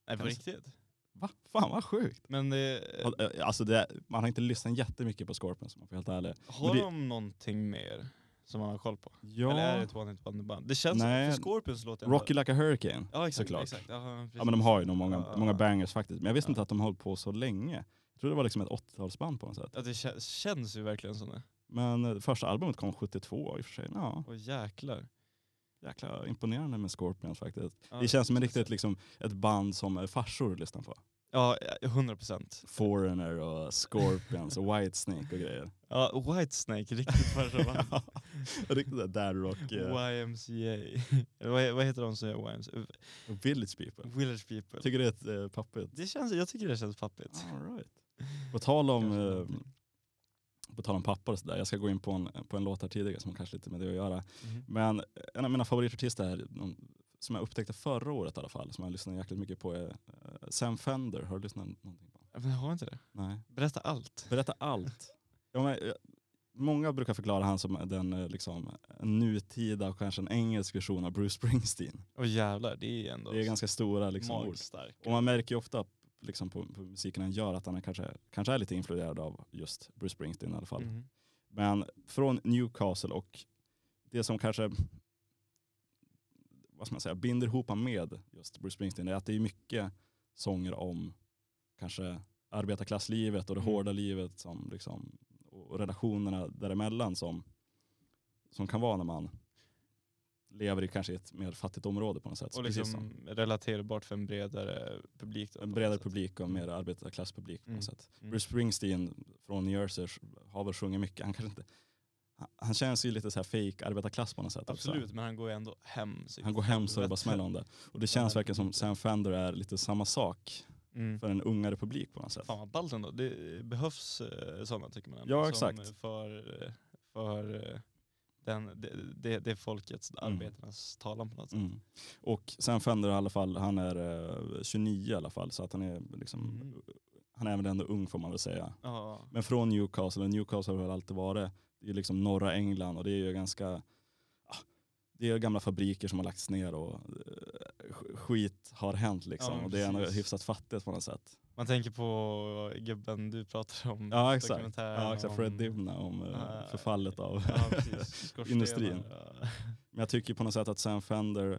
Nej, på riktigt. Va? Fan vad sjukt. Men det, Eh, Alltså det, man har inte lyssnat jättemycket på Scorpions om man får vara helt ärlig. har det- de någonting mer som man har koll på? Ja, Eller är det ett one hit wonder band? Det känns Nej. för Scorpions låter ändå- Rocky Like a Hurricane. Ja exakt. såklart. exakt. Ja, Ja men de har ju nog många, Ja, många bangers faktiskt. Men jag visste Ja. inte att de hållit på så länge. Jag trodde det var liksom ett 80-talsband på något sätt. Ja, det kä- känns ju verkligen som det. Men eh, första albumet kom 72 i och för sig. Ja, Åh jäklar. Jäkla imponerande med Scorpions faktiskt. Ja, Det känns som en riktigt liksom, ett band som farsor lyssnar på. Ja, 100 procent. Foreigner och Scorpions och Whitesnake och grejer. Ja, Whitesnake, riktigt första band. Ja, riktigt där dad rock. eh, YMCA. Vad, vad heter de som gör YMCA? Village people. Village People. Tycker det är ett eh, pappigt. Det känns, jag tycker det känns pappigt. All right. På tal om. På tal om pappor och sådär, jag ska gå in på en, på en låt här tidigare som kanske lite med det att göra. Mhm. Men en av mina favoritartister här, som jag upptäckte förra året i alla fall, som jag lyssnade jäkligt mycket på är eh, Sam Fender. Har du lyssnat någonting på? Men jag har inte det. Nej. Berätta allt. Berätta allt. Ja, men, eh, många brukar förklara han som den eh, liksom, nutida och kanske en engelsk version av Bruce Springsteen. Och jävlar, det är ändå Det är ganska stora liksom, ord. Och man märker ju ofta liksom, på, på musiken han gör att han är kanske, kanske är lite influerad av just Bruce Springsteen i alla fall. Mhm. Men från Newcastle och det som kanske vad ska man säga, binder ihop han med just Bruce Springsteen är att det är mycket sånger om kanske arbetarklasslivet och det Mm. hårda livet som liksom, och relationerna däremellan som, som kan vara när man lever i kanske ett mer fattigt område på något sätt. Och liksom relaterbart för en bredare publik. då, en bredare publik och Mm. mer arbetarklasspublik på något Mm. sätt. Mm. Bruce Springsteen från New Jersey har väl sjungit mycket. Han, kanske inte, han, känns ju lite så här fake arbetarklass på något sätt. också. Absolut, men han går ändå hem. Han går hem så det bara smäller om det. Och det känns verkligen som Sam Fender är lite samma sak Mm. för en ungare publik på något sätt. Fan vad ballt ändå. Det behövs eh, sådana tycker man. ändå, Ja, exakt. För, eh, för eh, den, det, det, det är folkets, Mm. arbetarnas talan på något sätt. Mm. Och Sam Fender i alla fall, han är eh, 29 i alla fall så att han är liksom, Mm. han är väl ändå ung får man väl säga. Ja. Men från Newcastle, Newcastle har väl alltid varit, det är liksom norra England och det är ju ganska, ah, det är gamla fabriker som har lagts ner och eh, sk- skit har hänt liksom. Ja, och det är ändå hyfsat fattigt på något sätt. Man tänker på gubben du pratar om. Ja exakt, ja, exakt. Fred Divna om eh, Ja, förfallet av Ja, industrin. ja. Men jag tycker på något sätt att Sam Fender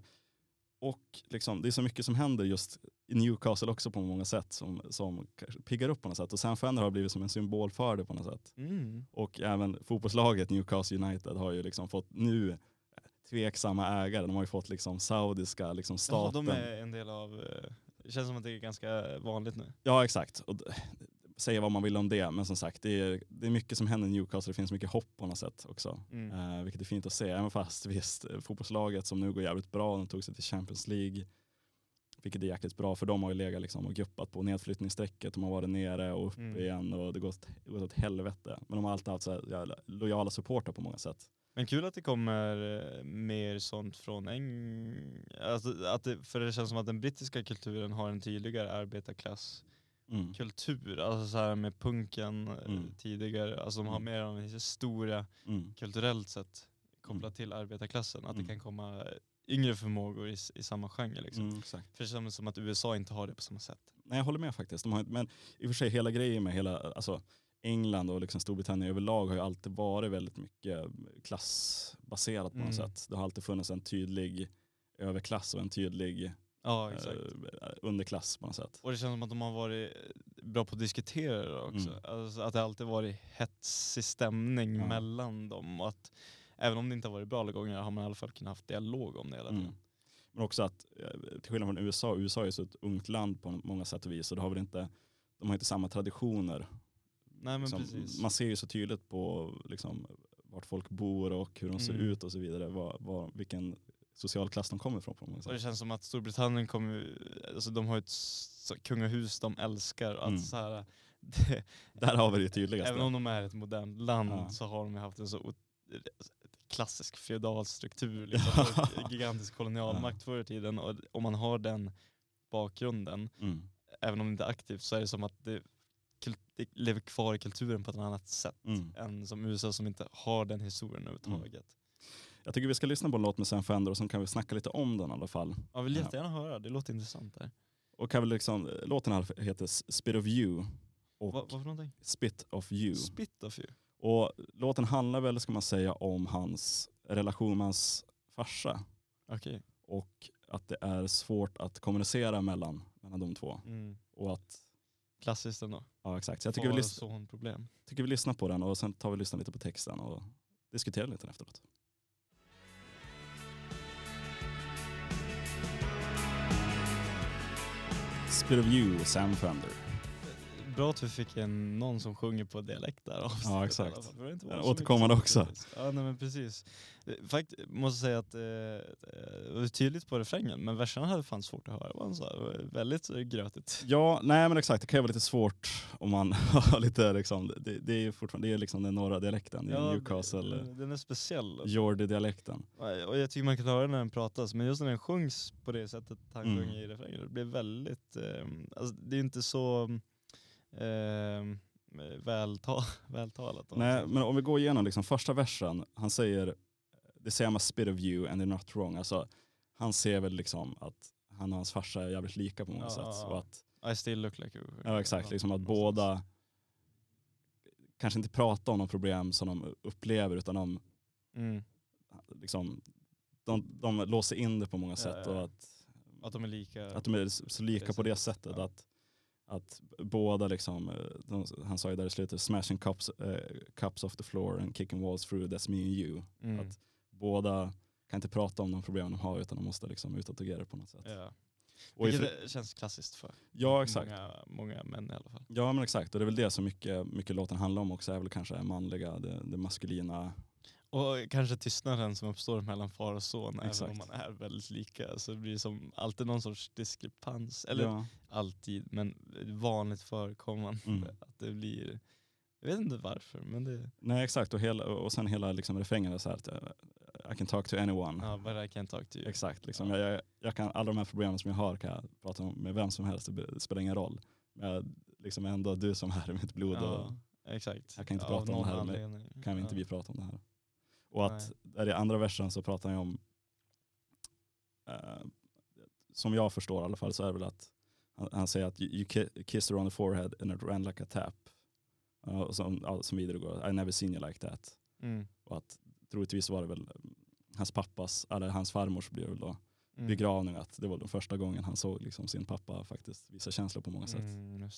och liksom, det är så mycket som händer just i Newcastle också på många sätt som, som piggar upp på något sätt. Och Sam Fender har blivit som en symbol för det på något sätt. Mm. Och även fotbollslaget Newcastle United har ju liksom fått nu tveksamma ägare. De har ju fått liksom saudiska liksom Ja, staten. de är en del av, eh, det känns som att det är ganska vanligt nu. Ja exakt. Och säga vad man vill om det, men som sagt det är, det är mycket som händer i Newcastle. Det finns mycket hopp på något sätt också. Mm. Eh, vilket är fint att se. Även fast visst, eh, fotbollslaget som nu går jävligt bra, de tog sig till Champions League. Vilket är jäkligt bra för de har ju legat liksom och guppat på nedflyttningsstrecket. De har varit nere och upp Mm. igen och det går det går åt helvete. Men de har alltid haft så här lojala supportrar på många sätt. Men kul att det kommer eh, mer sånt från Eng... Alltså, att det, för det känns som att den brittiska kulturen har en tydligare arbetarklasskultur. Mm. Alltså så här med punken eh, Mm. tidigare. Alltså de har Mm. mer av en historia Mm. kulturellt sett kopplat till arbetarklassen. Att Mm. det kan komma yngre förmågor i, i samma genre. Liksom. Mm. För det känns som att USA inte har det på samma sätt. Nej jag håller med faktiskt. De har, men i och för sig hela grejen med hela, alltså England och liksom Storbritannien överlag har ju alltid varit väldigt mycket klassbaserat på något Mm. sätt. Det har alltid funnits en tydlig överklass och en tydlig Ja eh, underklass på något sätt. Och det känns som att de har varit bra på att diskutera det också. Mm. Alltså att det alltid varit hetsig stämning Ja. mellan dem. Och att även om det inte har varit bra alla gånger har man i alla fall kunnat haft dialog om det hela tiden. Mm. Men också att eh, till skillnad från USA, USA är ju så ett ungt land på många sätt och vis och det har väl inte, de har inte samma traditioner. Nej Liksom, man ser ju så tydligt på liksom, vart folk bor och hur de ser Mm. ut och så vidare, vad, vad, vilken social klass de kommer ifrån på många Och det sätt. känns som att Storbritannien kommer, alltså de har ett kungahus de älskar. Att Mm. så här, det, Där har vi det tydligaste. även om de är ett modernt land Ja. så har de haft en så klassisk feodal struktur. Liksom, gigantisk kolonialmakt förr i tiden. Och om man har den bakgrunden, Mm. även om det inte är aktivt, så är det som att det, det lever kvar i kulturen på ett annat sätt. Mm. Än som USA som inte har den historien överhuvudtaget. Jag tycker vi ska lyssna på en låt med Sam Fender och sen kan vi snacka lite om den i alla fall. Jag vill Ja. jättegärna höra, det låter intressant där. Och kan väl liksom, låten här heter Spit of You och Vad, vad för någonting? Spit of You. Spit of you? Och låten handlar väl, ska man säga, om hans relation med hans farsa. Okej. Och att det är svårt att kommunicera mellan, mellan de två. Mm. Och att, Klassiskt ändå. ja exakt. Så jag tycker vi, lys- son-problem. tycker vi lyssnar på den och sen tar vi och lyssnar lite på texten och diskuterar lite efteråt. Spit of You, Sam Fender. Bra att vi fick en, någon som sjunger på dialekt där avsnittet Ja, exakt. fall. Det inte Ja, återkommande också. Ja nej men precis. Eh, Fakt, måste säga att eh, eh, det var tydligt på refrängen men verserna hade fan svårt att höra. Det var så här, väldigt eh, grötigt. Ja, nej men exakt. Det kan ju vara lite svårt om man har lite liksom, det, det är ju fortfarande, det är liksom den norra dialekten, det är Ja, Newcastle, den, den är speciell. alltså. Geordie-dialekten. Och jag tycker man kan höra när den pratas, men just när den sjungs på det sättet han Mm. sjunger i refrängen, det blir väldigt, eh, alltså det är inte så eh, välta, vältalat. Nej, men om vi går igenom liksom första versen, han säger det säger I'm a spit of you and they're not wrong. Alltså, han ser väl liksom att han och hans farsa är jävligt lika på många Ja, sätt. Och att, I still look like you. ja exakt, liksom att båda kanske inte pratar om de problem som de upplever utan de, Mm. liksom, de, de låser in det på många Ja, sätt. Och att, Att de är lika. att de är så lika på det sättet. Att, att båda, liksom, eh, de, han sa ju där i slutet, smashing cups, eh, cups off the floor and kicking walls through, that's me and you. mm. att- båda kan inte prata om de problem de har utan de måste liksom utåtagera på något sätt. ja. Och Vilket känns klassiskt för ja exakt. Många, många män i alla fall. Ja men exakt och det är väl det som mycket, mycket låten handlar om också, är väl kanske manliga, det, det maskulina. Och kanske tystnaden som uppstår mellan far och son, Exakt. även om man är väldigt lika. Så det blir som alltid någon sorts diskrepans. Eller ja. alltid, men vanligt förekommande. Mm. Att det blir, jag vet inte varför, men det Nej exakt och, hela, och sen hela liksom refrängen så här att I can talk to anyone. ja, but I can't talk to you. Exakt, liksom. Ja. jag, jag, kan, alla de här problemen som jag har kan jag prata om med vem som helst, det spelar ingen roll. Men jag, liksom ändå du som är i mitt blod och Ja, exakt. Jag kan inte Av prata om det här, anledning. kan vi inte ja. vi prata om det här. Och att där i andra versen så pratar han om, eh, som jag förstår i alla fall så är det väl att han, han säger att you, you ki- kissed her on the forehead and it ran like a tap. Uh, och som, ja, som vidare går, I never seen you like that. Mm. Och att troligtvis var det väl mm, hans pappas, eller hans farmors blir det väl då, Mm. begravning. Att det var den första gången han såg liksom sin pappa faktiskt visa känslor på många sätt. Mm.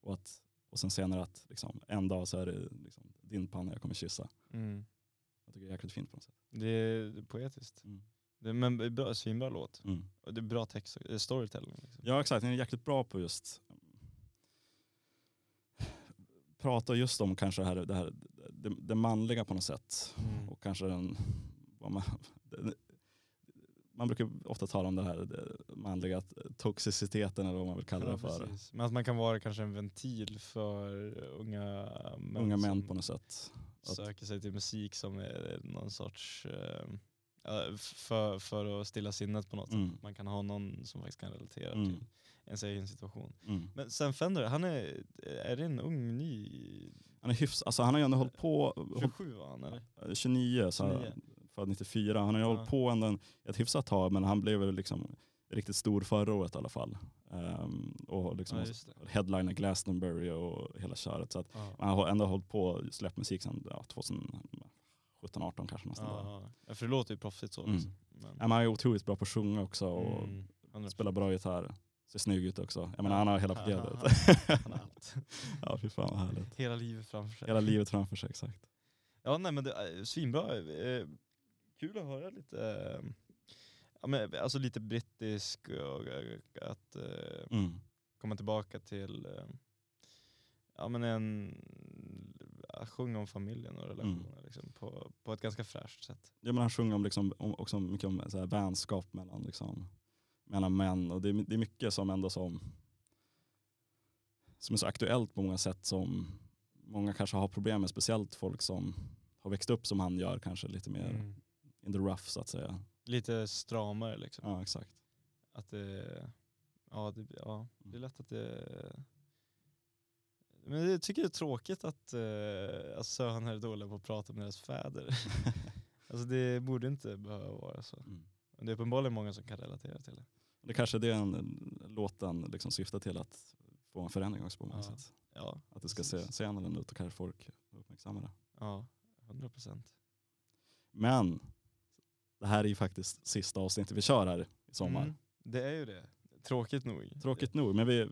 Och, att, och sen senare att liksom, en dag så är det liksom, din panna jag kommer kyssa. Mm. Jag tycker det är jäkligt fint på något sätt. Det är poetiskt. Mm. Det men det bra, svinbra låt. Mm. Och det är bra text, det är storytelling. Liksom. Ja exakt, den är jäkligt bra på just prata just om kanske det här, det, här, det, det manliga på något sätt. Mm. Och kanske den, vad man, det, man brukar ofta tala om det här det manliga toxiciteten eller vad man vill kalla det Ja, för. precis. Men att man kan vara kanske en ventil för unga män, Unga män som på något sätt. Att- söker sig till musik som är någon sorts, eh, för, för att stilla sinnet på något Mm. sätt. Man kan ha någon som faktiskt kan relatera Mm. till ens egen situation. Mm. Men sen Fender, han är, är det en ung ny, Han är hyfs, alltså han har ju ändå hållit på, hållit, 27 var han eller? 29, så 29. född 94. Han har ju Ja. hållit på ändå en- ett hyfsat tag men han blev väl liksom riktigt stor förra året i alla fall. Ehm, och liksom Ja, headliner Glastonbury och hela köret. Så att Ja. han har ändå hållit på och släppt musik sedan ja, 2017-18 kanske nästan. där. Ja, ja, för det låter ju proffsigt så. Mm. Liksom. Men, Ja, han är otroligt bra på att sjunga också och mm, 100%. spelar bra gitarr. Ser snygg ut också. Jag menar han har hela paketet. Han har allt. ja fy fan vad härligt. Hela livet framför sig. Hela livet framför sig exakt. Ja nej men det är svinbra. Eh, Kul att höra lite, eh, ja, men, alltså lite brittisk och att eh, Mm. komma tillbaka till eh, ja, men en, att sjunga om familjen och relationer liksom, på, på ett ganska fräscht sätt. Ja, men han sjunger om, liksom, om, också mycket om så här, vänskap mellan, liksom, mellan män. Och det, är, det är mycket som ändå som, som är så aktuellt på många sätt som många kanske har problem med. Speciellt folk som har växt upp som han gör kanske lite mer Mm. in the rough så att säga. Lite stramare liksom. Ja exakt. Att det, ja, det, ja, det är lätt att det... Men jag tycker det är tråkigt att, eh, att söner är dåliga på att prata med deras fäder. alltså det borde inte behöva vara så. Mm. Men det är uppenbarligen många som kan relatera till det. Det kanske är det en, låten liksom syftar till att få en förändring också på många Ja. sätt. Ja, Att det ska se, se annorlunda ut och kanske folk uppmärksammar det. ja 100 procent. Men det här är ju faktiskt sista avsnittet vi kör här i sommar. Mm, det är ju det. Tråkigt nog. Tråkigt nog, men vi,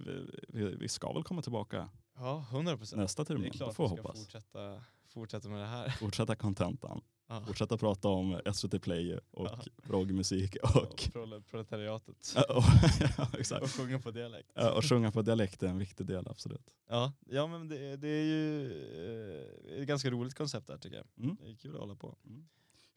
vi, vi ska väl komma tillbaka Ja, 100 procent. nästa Det termin. är Det klart får vi ska hoppas. fortsätta, fortsätta med det här. Fortsätta contentan. Ja. Fortsätta prata om SVT Play och Ja. proggmusik Och prole- proletariatet. och, ja, exakt. Och sjunga på dialekt. Ja, och sjunga på dialekt är en viktig del, absolut. Ja, ja men det, det är ju eh, ett ganska roligt koncept där tycker jag. Mm. Det är kul att hålla på.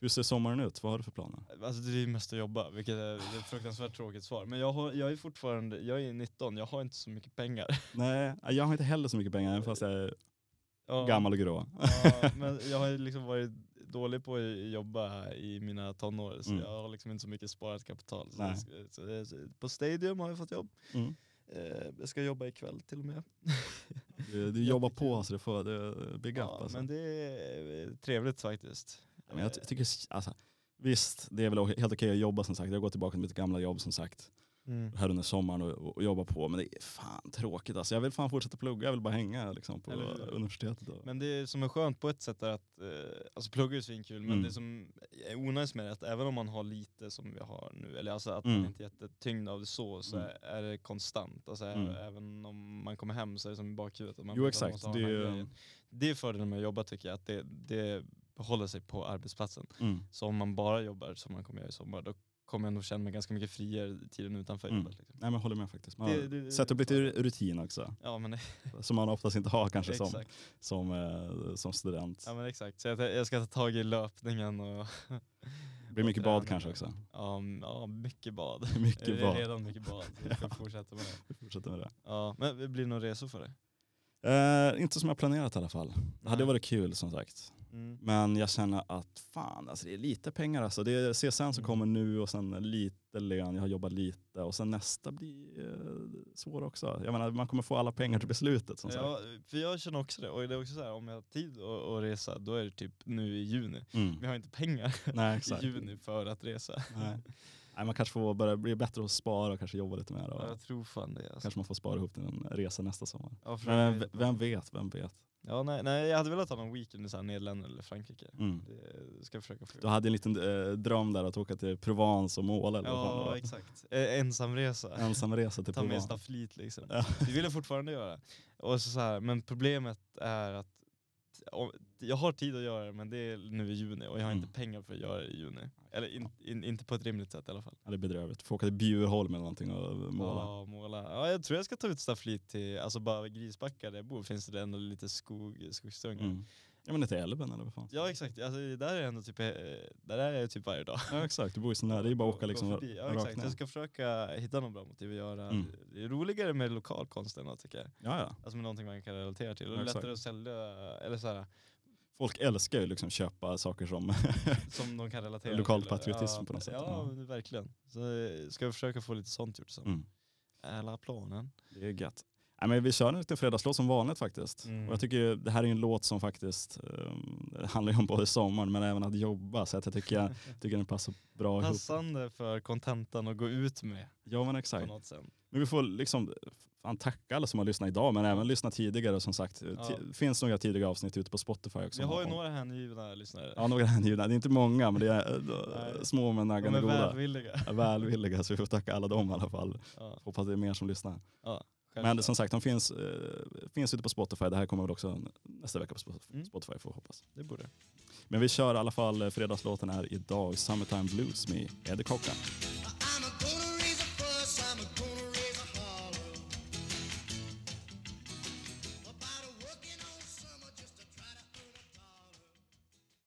Hur ser sommaren ut? Vad har du för planer? Alltså det är mest att jobba, vilket är ett fruktansvärt tråkigt svar. Men jag, har, jag är fortfarande, jag är 19, jag har inte så mycket pengar. Nej, jag har inte heller så mycket pengar, även fast jag är Ja, gammal och grå. Ja, men jag har liksom varit dålig på att jobba i mina tonår, så Mm. jag har liksom inte så mycket sparat kapital. Så så, så, på Stadium har jag fått jobb. Mm. Eh, jag ska jobba ikväll till och med. Du, du jobbar på så det får du big up. Ja, Alltså. Men det är trevligt faktiskt. Men jag ty- tycker, alltså, visst, det är väl helt okej att jobba som sagt. Jag går tillbaka till mitt gamla jobb som sagt. Mm. Här under sommaren och, och, jobba på. Men det är fan tråkigt alltså. Jag vill fan fortsätta plugga, jag vill bara hänga liksom, på Eller universitetet. Och, Men det som är skönt på ett sätt är att, eh, alltså plugga är svinkul, men Mm. det som är onajs med det är att även om man har lite som vi har nu, eller alltså att Mm. man inte är jättetyngd av det så, så Mm. är, det konstant. Alltså Mm. även om man kommer hem så är det som i bakhuvudet. Man Jo exakt, det är det är fördelen med att jobba tycker jag, att det, det behåller sig på arbetsplatsen. mm. Så om man bara jobbar som man kommer göra i sommar, då kommer jag nog känna mig ganska mycket friare tiden utanför Mm. jobbet. Liksom. Nej men jag håller med faktiskt. Man Det- det- det- sätter upp lite rutin också. Ja men Som man oftast inte har kanske som, som, eh, som student. Ja men exakt. Så jag, jag ska ta tag i löpningen och Det blir mycket bad kanske också. Ja, ja mycket bad. Mycket det är bad. redan mycket bad. Jag ska fortsätta med det. Vi fortsätter med det. Ja, men det blir några resor för dig? Eh, inte som jag planerat i alla fall. Det hade varit kul som sagt. Mm. Men jag känner att fan, alltså det är lite pengar alltså. Det är CSN som Mm. kommer nu och sen lite lön, jag har jobbat lite och sen nästa blir eh, svår också. Jag menar man kommer få alla pengar till beslutet som sagt. Ja, för jag känner också det. Och det är också så här, om jag har tid att, resa, då är det typ nu i juni. Mm. Men jag har inte pengar Nej i juni för att resa. Nej. Man kanske får börja bli bättre att spara och kanske jobba lite mer. Och Ja, jag tror fan det. Alltså. Kanske man får spara ihop till en resa nästa sommar. Ja, Men vem, vem vet, vem vet. Ja, nej, nej, jag hade velat ha någon weekend i så här Nederländerna eller Frankrike. Mm. Det ska jag försöka få Du hade en liten eh, dröm där att åka till Provence och måla eller vad fan Ja, var. exakt. Eh, Ensamresa. Ensamresa till Ta med Provence. stafflit liksom. Ja. Det vill jag fortfarande göra. Och så så här, men problemet är att jag har tid att göra det men det är nu i juni och jag har Mm. inte pengar för att göra det i juni. Eller in, in, inte på ett rimligt sätt i alla fall. Ja, det är bedrövligt. Får åka till Bjurholm eller någonting och måla. Ja, måla. Ja, jag tror jag ska ta ut stafflit till, alltså bara Grisbacka där jag bor finns det ändå lite skog, skogsdungar. Mm. Ja men till älven eller vad fan. Ja exakt, alltså, där är ändå typ, eh, där är jag typ varje dag. Ja exakt, du bor ju så nära. Det är bara att åka liksom förbi. Ja exakt, ner. jag ska försöka hitta någon bra motiv att göra. Mm. Det är roligare med lokalkonst än tycker jag. Ja, ja. Alltså med någonting man kan relatera till. Och Ja, det är lättare att sälja, eller så här, Folk älskar ju liksom köpa saker som som de kan relatera Lokal till. patriotism ja, på något sätt. Ja, Ja. verkligen. Så eh, ska jag försöka få lite sånt gjort sen. mm. Alla planen. Det är gött. Nej, men vi kör en liten fredagslåt som vanligt faktiskt. Mm. Och jag tycker det här är en låt som faktiskt um, handlar om både sommaren men även att jobba. Så att jag tycker, jag tycker den passar bra ihop. Passande för kontentan att gå ut med Ja men på exakt. Men vi får liksom fan tacka alla som har lyssnat idag men även lyssnat tidigare som sagt. Ja. Finns några tidiga avsnitt ute på Spotify också. Vi har ju några hängivna lyssnare. Ja, några hängivna. Det är inte många men det är Nej. äh, små men De naggande är goda. välvilliga. Ja, Välvilliga så vi får tacka alla dem i alla fall. Ja, Hoppas det är mer som lyssnar. ja, Men som sagt, de finns, eh, finns ute på Spotify. Det här kommer väl också nästa vecka på Mm. Spotify får vi hoppas. det borde. Men vi kör i alla fall, eh, fredagslåten är idag Summertime Blues med Eddie Cochran.